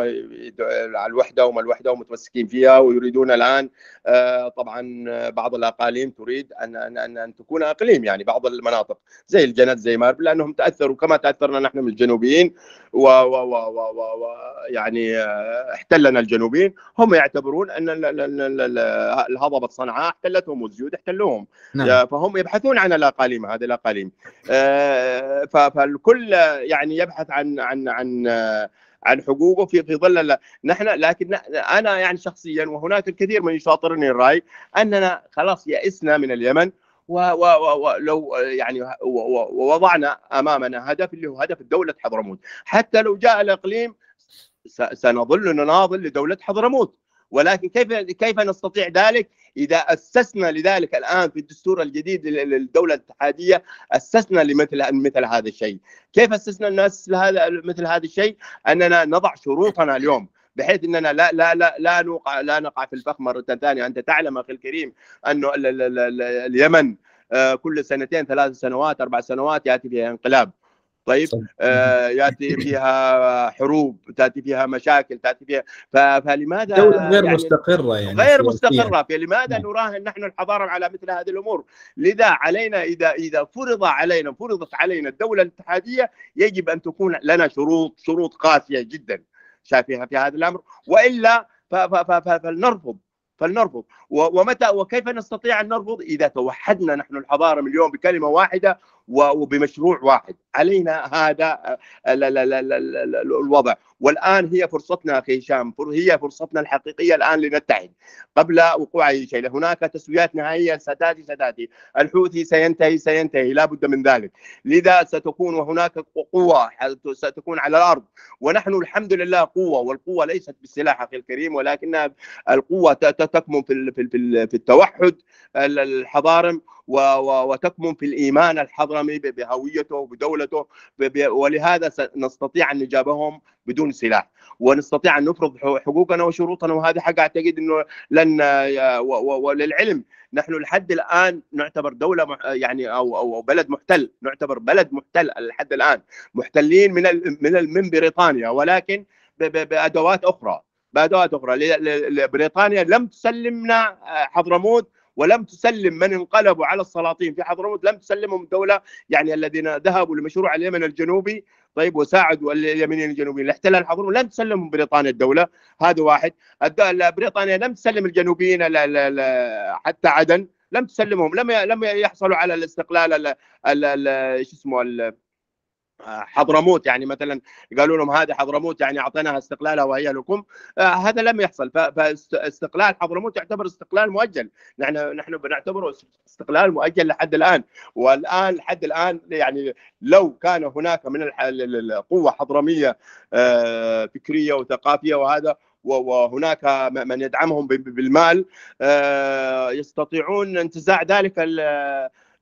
على الوحدة وما الوحدة ومتمسكين فيها ويريدون الآن آه، طبعا بعض الأقاليم تريد ان ان ان تكون أقليم يعني بعض المناطق زي الجنت زي مارب لأنهم تأثروا كما تأثرنا نحن من الجنوبيين و, و, و, و, و, و يعني آه، احتلنا الجنوبيين. هم يعتبرون أن الهضبة صنعاء احتلتهم والزيود احتلوهم. نعم. فهم يبحثون عن الأقاليم هذه الأقاليم. آه، فالكل يعني يبحث عن عن عن عن حقوقه في في ظل نحن لكن أنا يعني شخصيا وهناك الكثير من يشاطرني الرأي أننا خلاص يئسنا من اليمن ولو يعني ووضعنا أمامنا هدف اللي هو هدف دولة حضرموت. حتى لو جاء الإقليم سنظل نناضل لدولة حضرموت. ولكن كيف كيف نستطيع ذلك؟ إذا أسسنا لذلك الآن في الدستور الجديد للدولة الاتحادية أسسنا لمثل مثل هذا الشيء. كيف أسسنا الناس لهذا مثل هذا الشيء؟ أننا نضع شروطنا اليوم بحيث إننا لا لا لا لا نوقع لا نقع في الفخ مرة ثانية. أنت تعلم أخي الكريم أنه اليمن آه، كل سنتين ثلاث سنوات أربع سنوات يأتي فيها انقلاب. طيب آه ياتي فيها حروب تاتي فيها مشاكل تاتي فيها فلماذا دولة غير يعني مستقرة يعني غير مستقرة؟ فلماذا نعم. نراهن نحن الحضارة على مثل هذه الأمور؟ لذا علينا إذا إذا فرض علينا فرضت علينا الدولة الاتحادية يجب أن تكون لنا شروط شروط قاسية جدا. شايفها في هذا الأمر. وإلا فلنرفض فلنرفض. ومتى وكيف نستطيع أن نرفض؟ إذا توحدنا نحن الحضارة اليوم بكلمة واحدة وبمشروع واحد. علينا هذا الوضع. والآن هي فرصتنا أخي هشام هي فرصتنا الحقيقية الآن لنتحد. قبل وقوع أي شيء هناك تسويات نهائية ستأتي ستأتي. الحوثي سينتهي سينتهي لا بد من ذلك. لذا ستكون وهناك قوة ستكون على الأرض. ونحن الحمد لله قوة والقوة ليست بالسلاح أخي الكريم ولكنها القوة تكمن في في التوحد الحضارم. وتكمن في الإيمان الحضرمي بهويته وبدولته ولهذا نستطيع أن نجابههم بدون سلاح. ونستطيع أن نفرض حقوقنا وشروطنا وهذا حق أعتقد إنه لن وللعلم. نحن لحد الآن نعتبر دولة يعني أو أو بلد محتل. نعتبر بلد محتل لحد الآن. محتلين من من من بريطانيا ولكن بأدوات أخرى. بأدوات أخرى. بريطانيا لم تسلمنا حضرموت ولم تسلم من انقلبوا على السلاطين. في حضرموت لم تسلمهم الدولة يعني الذين ذهبوا لمشروع اليمن الجنوبي. طيب وساعدوا اليمنيين الجنوبيين. لاحتلال حضرموت لم تسلمهم بريطانيا الدولة. هذا واحد. بريطانيا لم تسلم الجنوبيين حتى عدن. لم تسلمهم. لم لم يحصلوا على الاستقلال شو اسمه حضرموت يعني مثلا قالوا لهم هذه حضرموت يعني أعطيناها استقلالها وهي لكم. آه هذا لم يحصل. فاستقلال حضرموت يعتبر استقلال مؤجل. نحن نحن بنعتبره استقلال مؤجل لحد الآن. والآن لحد الآن يعني لو كان هناك من القوه حضرمية آه فكرية وثقافية وهذا وهناك من يدعمهم بالمال آه يستطيعون انتزاع ذلك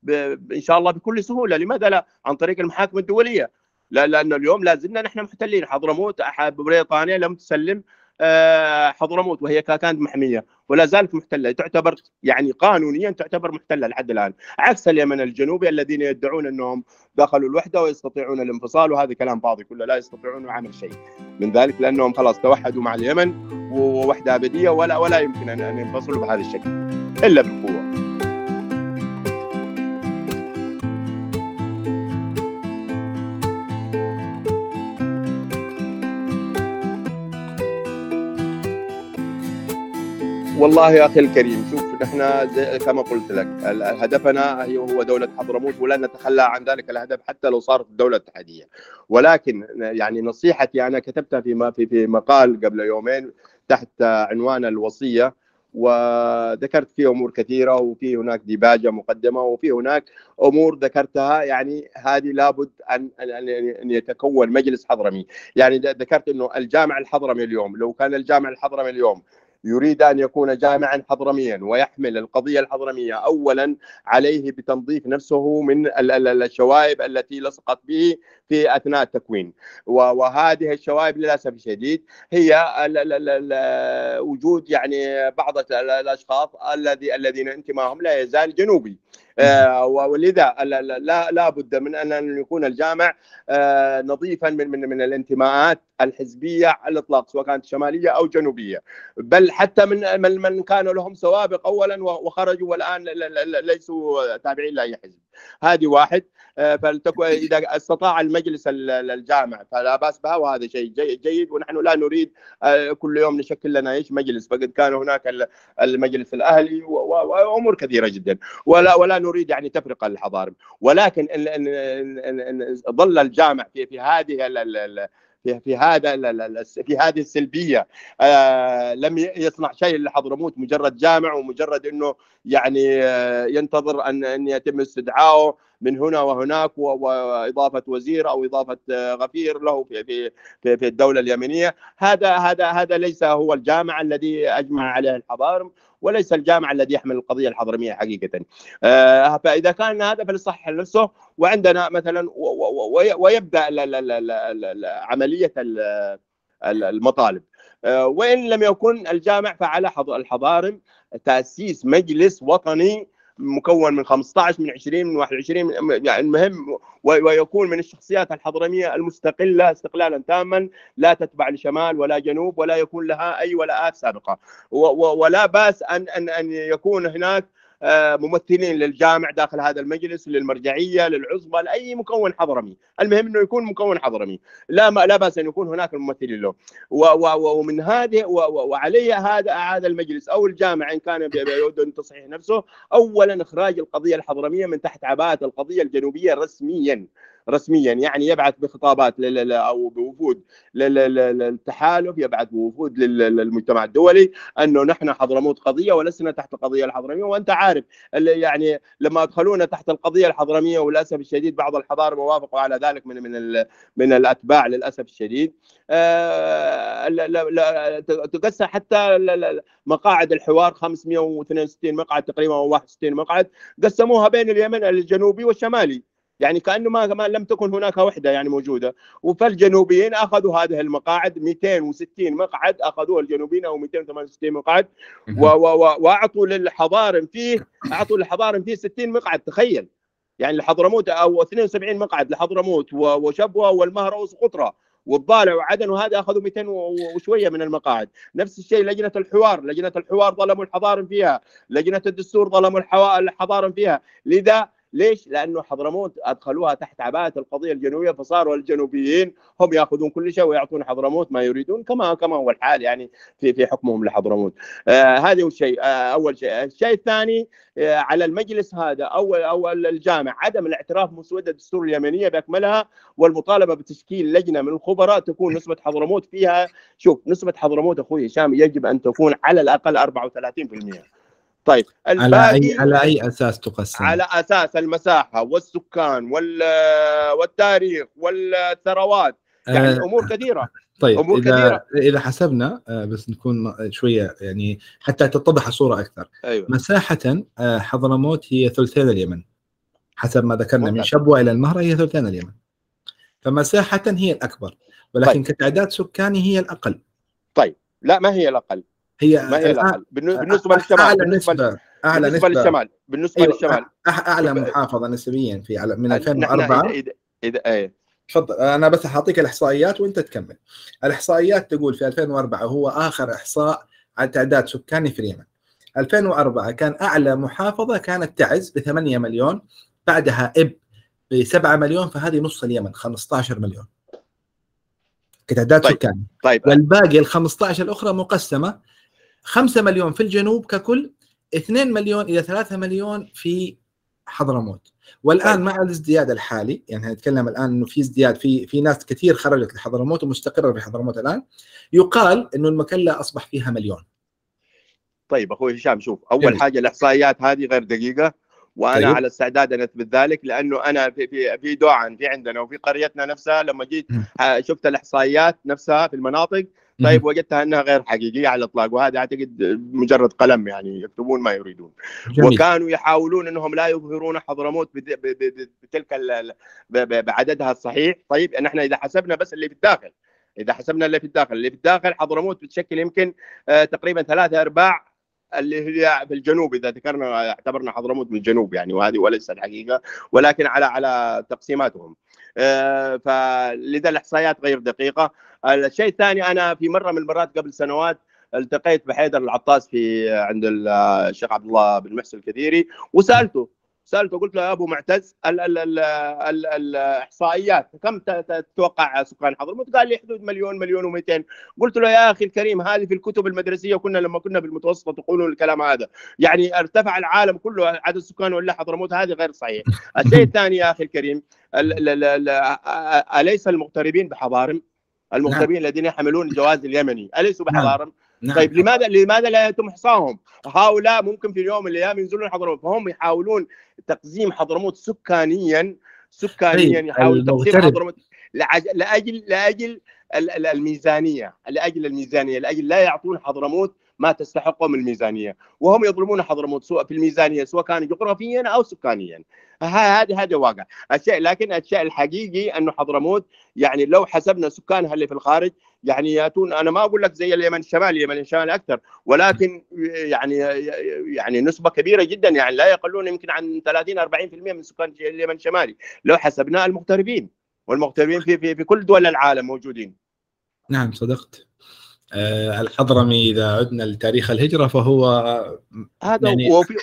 إن شاء الله بكل سهولة. لماذا لا؟ عن طريق المحاكم الدولية. لا لأن اليوم لا زلنا نحن محتلين. حضرموت بريطانيا لم تسلم آه، حضرموت وهي كانت محمية ولا زالت محتلة. تعتبر يعني قانونيا تعتبر محتلة لحد الآن. عكس اليمن الجنوبي الذين يدعون أنهم دخلوا الوحدة ويستطيعون الانفصال وهذا كلام فاضي. كله لا يستطيعون عمل شيء. من ذلك لأنهم خلاص توحدوا مع اليمن ووحدة أبدية ولا ولا يمكن أن ينفصلوا بهذا الشكل إلا بالقوة. والله يا أخي الكريم شوف نحن كما قلت لك هدفنا هو دولة حضرموت ولن نتخلى عن ذلك الهدف حتى لو صارت الدولة اتحادية. ولكن يعني نصيحتي أنا كتبتها في في في مقال قبل يومين تحت عنوان الوصية وذكرت فيه أمور كثيرة وفي هناك ديباجة مقدمة وفي هناك أمور ذكرتها يعني هذه لابد ان ان يتكون مجلس حضرمي. يعني ذكرت إنه الجامع الحضرمي اليوم لو كان الجامع الحضرمي اليوم يريد أن يكون جامعا حضرميا ويحمل القضية الحضرمية اولا عليه بتنظيف نفسه من الشوائب التي لصقت به في أثناء التكوين. وهذه الشوائب للأسف الشديد هي وجود يعني بعض الأشخاص الذي الذين انتمائهم لا يزال جنوبي. ولذا لا لا بد من أن يكون الجامع آه، نظيفا من من من الانتماءات الحزبية على الإطلاق سواء كانت شمالية أو جنوبية. بل حتى من من كانوا لهم سوابق اولا وخرجوا والآن ليسوا تابعين لأي حزب. هذه واحد. آه، فلتكن إذا استطاع المجلس الجامع فلا بأس بها وهذا شيء جيد. ونحن لا نريد كل يوم نشكل لنا إيش؟ مجلس. فقد كان هناك المجلس الأهلي وأمور كثيرة جدا. ولا ولا نريد يعني تفرقة الحضارم ولكن ظل الجامع في في هذه في في هذا في هذه السلبية. آه لم يصنع شيء لحضرموت مجرد جامع ومجرد إنه يعني آه ينتظر ان أن يتم استدعائه من هنا وهناك وإضافة وزير أو إضافة آه، غفير له في في في الدولة اليمنيه هذا هذا هذا ليس هو الجامع الذي أجمع عليه الحضارم وليس الجامع الذي يحمل القضية الحضرمية حقيقة. آه، فإذا كان هذا فليصحح نفسه وعندنا مثلا ويبدأ عملية المطالب. وإن لم يكن الجامع فعلى الحضارم تأسيس مجلس وطني مكون من 15 من 20 من 21 يعني المهم ويكون من الشخصيات الحضرمية المستقلة استقلالا تاما لا تتبع لشمال ولا جنوب ولا يكون لها أي ولاءات سابقة. ولا بأس ان ان أن يكون هناك ممثلين للجامع داخل هذا المجلس للمرجعية للعصبه لأي مكون حضرمي، المهم إنه يكون مكون حضرمي، لا ما لا بأس أن يكون هناك ممثلين له، ومن هذه وعليه هذا هذا المجلس أو الجامع إن كان يود أن تصحيح نفسه، اولا إخراج القضية الحضرمية من تحت عباءة القضية الجنوبية رسميا. رسميا يعني يبعث بخطابات أو بوفود للتحالف يبعث بوفود للمجتمع الدولي أنه نحن حضرموت قضية ولسنا تحت القضية الحضرمية. وأنت عارف يعني لما ادخلونا تحت القضية الحضرمية وللأسف الشديد بعض الحضارم وافقوا على ذلك من من من الأتباع للأسف الشديد. آه، تقسم حتى مقاعد الحوار 562 مقعد تقريبا أو 61 مقعد قسموها بين اليمن الجنوبي والشمالي. يعني كأنه ما ما لم تكن هناك وحدة يعني موجودة. فالجنوبيين أخذوا هذه المقاعد 260 مقعد أخذوها الجنوبيين أو 268 مقعد. وأعطوا للحضارم فيه أعطوا للحضارم فيه 60 مقعد تخيل. يعني لحضرموت أو 72 مقعد لحضرموت وشبوة والمهره وقطره والضالع وعدن وهذا أخذوا 200 وشوية من المقاعد. نفس الشيء لجنة الحوار لجنة الحوار ظلموا الحضارم فيها لجنة الدستور ظلموا الحضارم فيها. لذا ليش؟ لأنه حضرموت أدخلوها تحت عباءة القضية الجنوبية فصاروا الجنوبيين هم يأخذون كل شيء ويعطون حضرموت ما يريدون كما كما هو الحال يعني في في حكمهم لحضرموت. آه هذا هو الشيء آه أول شيء، الشيء الثاني آه على المجلس هذا أو أو الجامع عدم الاعتراف بمسودة الدستور اليمنية بأكملها والمطالبة بتشكيل لجنة من الخبراء تكون نسبة حضرموت فيها شوف نسبة حضرموت أخوي هشام يجب أن تكون على الأقل 34%. طيب على اي على أي أساس تقسم؟ على أساس المساحة والسكان وال والتاريخ والثروات. يعني آه امور كثيرة. طيب أمور اذا كثيرة. إذا حسبنا آه، بس نكون شوية يعني حتى تتضح الصورة أكثر. أيوة. مساحة آه، حضرموت هي ثلثين اليمن. حسب ما ذكرنا من شبوة إلى المهرة هي ثلثين اليمن. فمساحة هي الأكبر ولكن طيب. كتعداد سكاني هي الأقل. طيب. لا ما هي الأقل؟ هي ما هي الأقل؟ بالنسبة للشمال أعلى نسبة أعلى بالنسبة نسبة. للشمال بالنسبة أيوة للشمال. أعلى محافظة نسبيا في من 2004 إذا إذا إيه. تفضل أنا بس حاعطيك الإحصائيات وأنت تكمل. الإحصائيات تقول في 2004 هو آخر إحصاء عن تعداد سكاني في اليمن 2004 كان أعلى محافظة كانت تعز ب 8 مليون بعدها إب ب 7 مليون فهذه نص اليمن 15 مليون. كتعداد طيب. سكاني. طيب. والباقي ال 15 الأخرى مقسمة 5 مليون في الجنوب ككل 2 مليون إلى 3 مليون في حضرموت والآن. مع الازدياد الحالي يعني نتكلم الآن إنه في ازدياد في في ناس كثير خرجت لحضرموت ومستقرة في حضرموت الآن يقال إنه المكلا أصبح فيها مليون طيب أخوي هشام شوف أول جميل. حاجة الإحصائيات هذه غير دقيقة وأنا طيب. على استعداد أن أثبت ذلك لأنه أنا في في في دوعن في عندنا وفي قريتنا نفسها لما جيت شفت الإحصائيات نفسها في المناطق طيب وجدتها أنها غير حقيقية على الإطلاق وهذا أعتقد مجرد قلم يعني يكتبون ما يريدون. جميل. وكانوا يحاولون إنهم لا يظهرون حضرموت بتلك بعددها الصحيح. طيب نحن إذا حسبنا بس اللي في الداخل إذا حسبنا اللي في الداخل اللي في الداخل حضرموت بتشكل يمكن آه، تقريبا ثلاثة أرباع اللي هي في الجنوب إذا ذكرنا اعتبرنا حضرموت من الجنوب يعني وهذه وليست الحقيقة ولكن على على تقسيماتهم. آه، فلذا الإحصائيات غير دقيقة. الشيء الثاني أنا في مرة من المرات قبل سنوات التقيت بحيدر العطاس في عند الشيخ عبد الله بن محسن الكثيري وسألته سالته قلت له يا أبو معتز ال ال ال ال الإحصائيات كم تتوقع سكان حضرموت؟ قال لي حدود مليون مليون و200 قلت له يا أخي الكريم هذه في الكتب المدرسية كنا لما كنا بالمتوسطه تقولون الكلام هذا يعني ارتفع العالم كله عدد السكان ولا حضرموت هذه غير صحيح الشيء الثاني يا أخي الكريم أليس المغتربين بحضارم؟ المغتربين نعم. الذين يحملون الجواز اليمني أليسوا نعم. بحضارم؟ نعم. طيب لماذا لماذا لا يتم احصائهم؟ هؤلاء ممكن في اليوم من الأيام ينزلون حضرموت فهم يحاولون تقزيم حضرموت سكانيا سكانيا طيب، يحاولون تقزيم حضرموت لاجل لاجل الميزانية لأجل الميزانية لأجل لا يعطون حضرموت ما تستحقه من الميزانية وهم يظلمون حضرموت سواء في الميزانية سواء كان جغرافيا أو سكانيا هذا هذا واقع الشيء لكن الشيء الحقيقي أنه حضرموت يعني لو حسبنا سكانها اللي في الخارج يعني ياتون أنا ما أقول لك زي اليمن الشمالي اليمن الشمالي أكثر ولكن يعني يعني نسبة كبيرة جدا يعني لا يقلون يمكن عن 30 40% من سكان اليمن الشمالي لو حسبنا المغتربين والمغتربين في في في كل دول العالم موجودين. نعم صدقت. آه، الحضرمي إذا عدنا لتاريخ الهجرة فهو هذا يعني وفي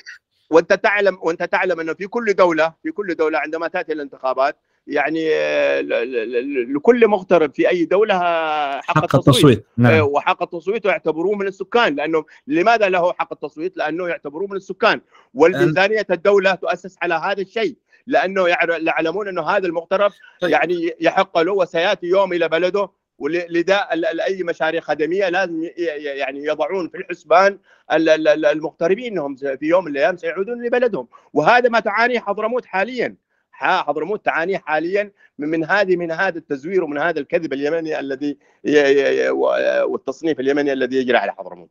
وأنت تعلم وأنت تعلم إنه في كل دولة في كل دولة عندما تأتي الانتخابات يعني لكل مغترب في أي دولة حق, حق التصويت, التصويت. نعم. آه، وحق التصويت يعتبروه من السكان لأنه لماذا له حق التصويت؟ لأنه يعتبروه من السكان والميزانية الدولة تؤسس على هذا الشيء لأنه يعلمون أنه هذا المغترب طيب. يعني يحق له وسيأتي يوم إلى بلده ولذا أي مشاريع خدمية لازم يعني يضعون في الحسبان المغتربين إنهم في يوم من الأيام سيعودون لبلدهم وهذا ما تعانيه حضرموت حاليا حضرموت تعانيه حاليا من هذه من هذا التزوير ومن هذا الكذب اليمني الذي والتصنيف اليمني الذي يجري على حضرموت.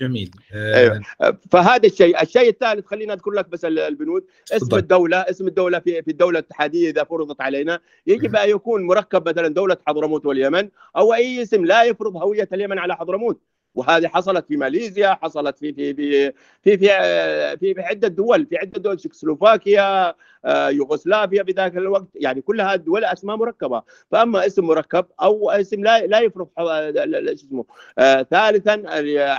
جميل. أيوة. فهذا الشيء الشيء الثالث خلينا أذكر لك بس البنود. اسم صدق. الدولة اسم الدولة في في الدولة الاتحادية إذا فرضت علينا. يجب أن يكون مركب مثلا دولة حضرموت واليمن أو أي اسم لا يفرض هوية اليمن على حضرموت. وهذه حصلت في ماليزيا حصلت في في في في في في, في عدة دول في عدة دول تشيكوسلوفاكيا آه، يوغوسلافيا في ذاك الوقت يعني كل هذه الدول أسماء مركبة. فأما اسم مركب أو اسم لا لا اسمه آه، ثالثا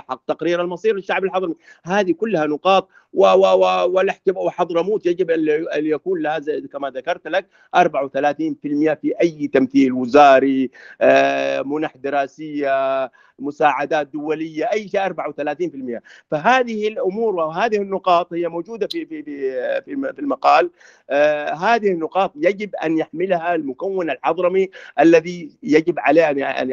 حق تقرير المصير للشعب الحضرمي. هذه كلها نقاط والاحتمال وحضرموت يجب أن يكون لها كما ذكرت لك 34% في أي تمثيل وزاري آه، منح دراسية مساعدات دولية أي شيء 34% فهذه الأمور وهذه النقاط هي موجودة في في في في المقال. آه هذه النقاط يجب أن يحملها المكون الحضرمي الذي يجب عليه ان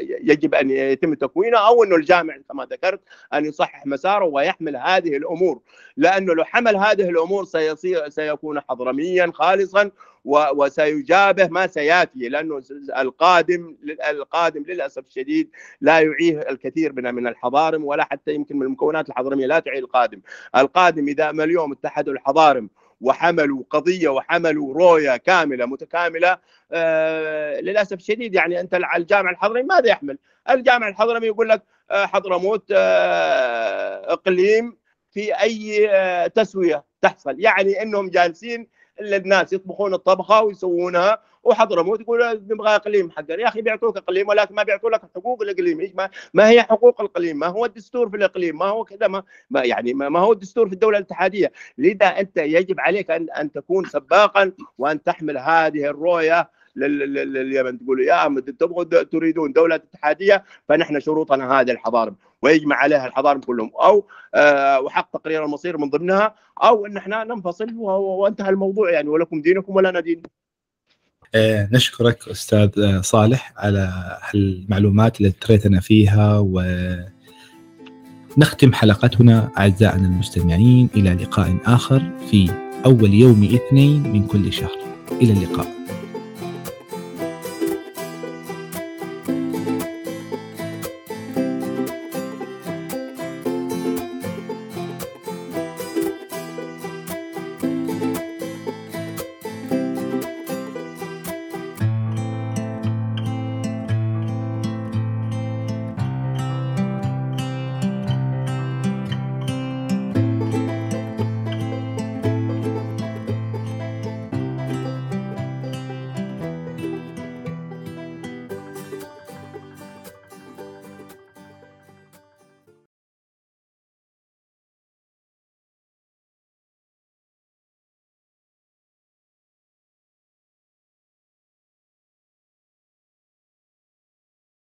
يجب أن يتم تكوينه أو انه الجامع كما ذكرت أن يصحح مساره ويحمل هذه الأمور. لأنه لو حمل هذه الأمور سيصير سيكون حضرميا خالصا وسيجابه ما سيأتي لأنه القادم القادم للأسف الشديد لا يعيه الكثير من من الحضارم ولا حتى يمكن من المكونات الحضرمية لا تعي القادم، القادم إذا ما اليوم اتحدوا الحضارم وحملوا قضية وحملوا رؤية كاملة متكاملة آه للأسف الشديد يعني أنت الجامع الحضرمي ماذا يحمل؟ الجامع الحضرمي يقول لك آه حضرموت آه إقليم في أي آه تسوية تحصل. يعني إنهم جالسين الناس يطبخون الطبخة ويسوونها وحضرموت يقول نبغى إقليم حقنا يا أخي بيعطوك إقليم ولكن ما بيعطوا لك حقوق الإقليم. ما, ما هي حقوق الإقليم؟ ما هو الدستور في الإقليم؟ ما هو كذا؟ ما, ما يعني ما هو الدستور في الدولة الاتحادية. لذا أنت يجب عليك ان أن تكون سباقا وأن تحمل هذه الرؤية لليمن. تقول يا تبغوا تريدون دولة اتحادية فنحن شروطنا هذه الحضارم ويجمع عليها الحضارم كلهم. أو آه وحق تقرير المصير من ضمنها أو إن إحنا ننفصل وانتهى الموضوع يعني ولكم دينكم ولنا دين. آه نشكرك أستاذ آه، صالح على المعلومات اللي ثريتنا فيها و نختم حلقتنا أعزائنا المستمعين إلى لقاء آخر في أول يوم اثنين من كل شهر. إلى اللقاء.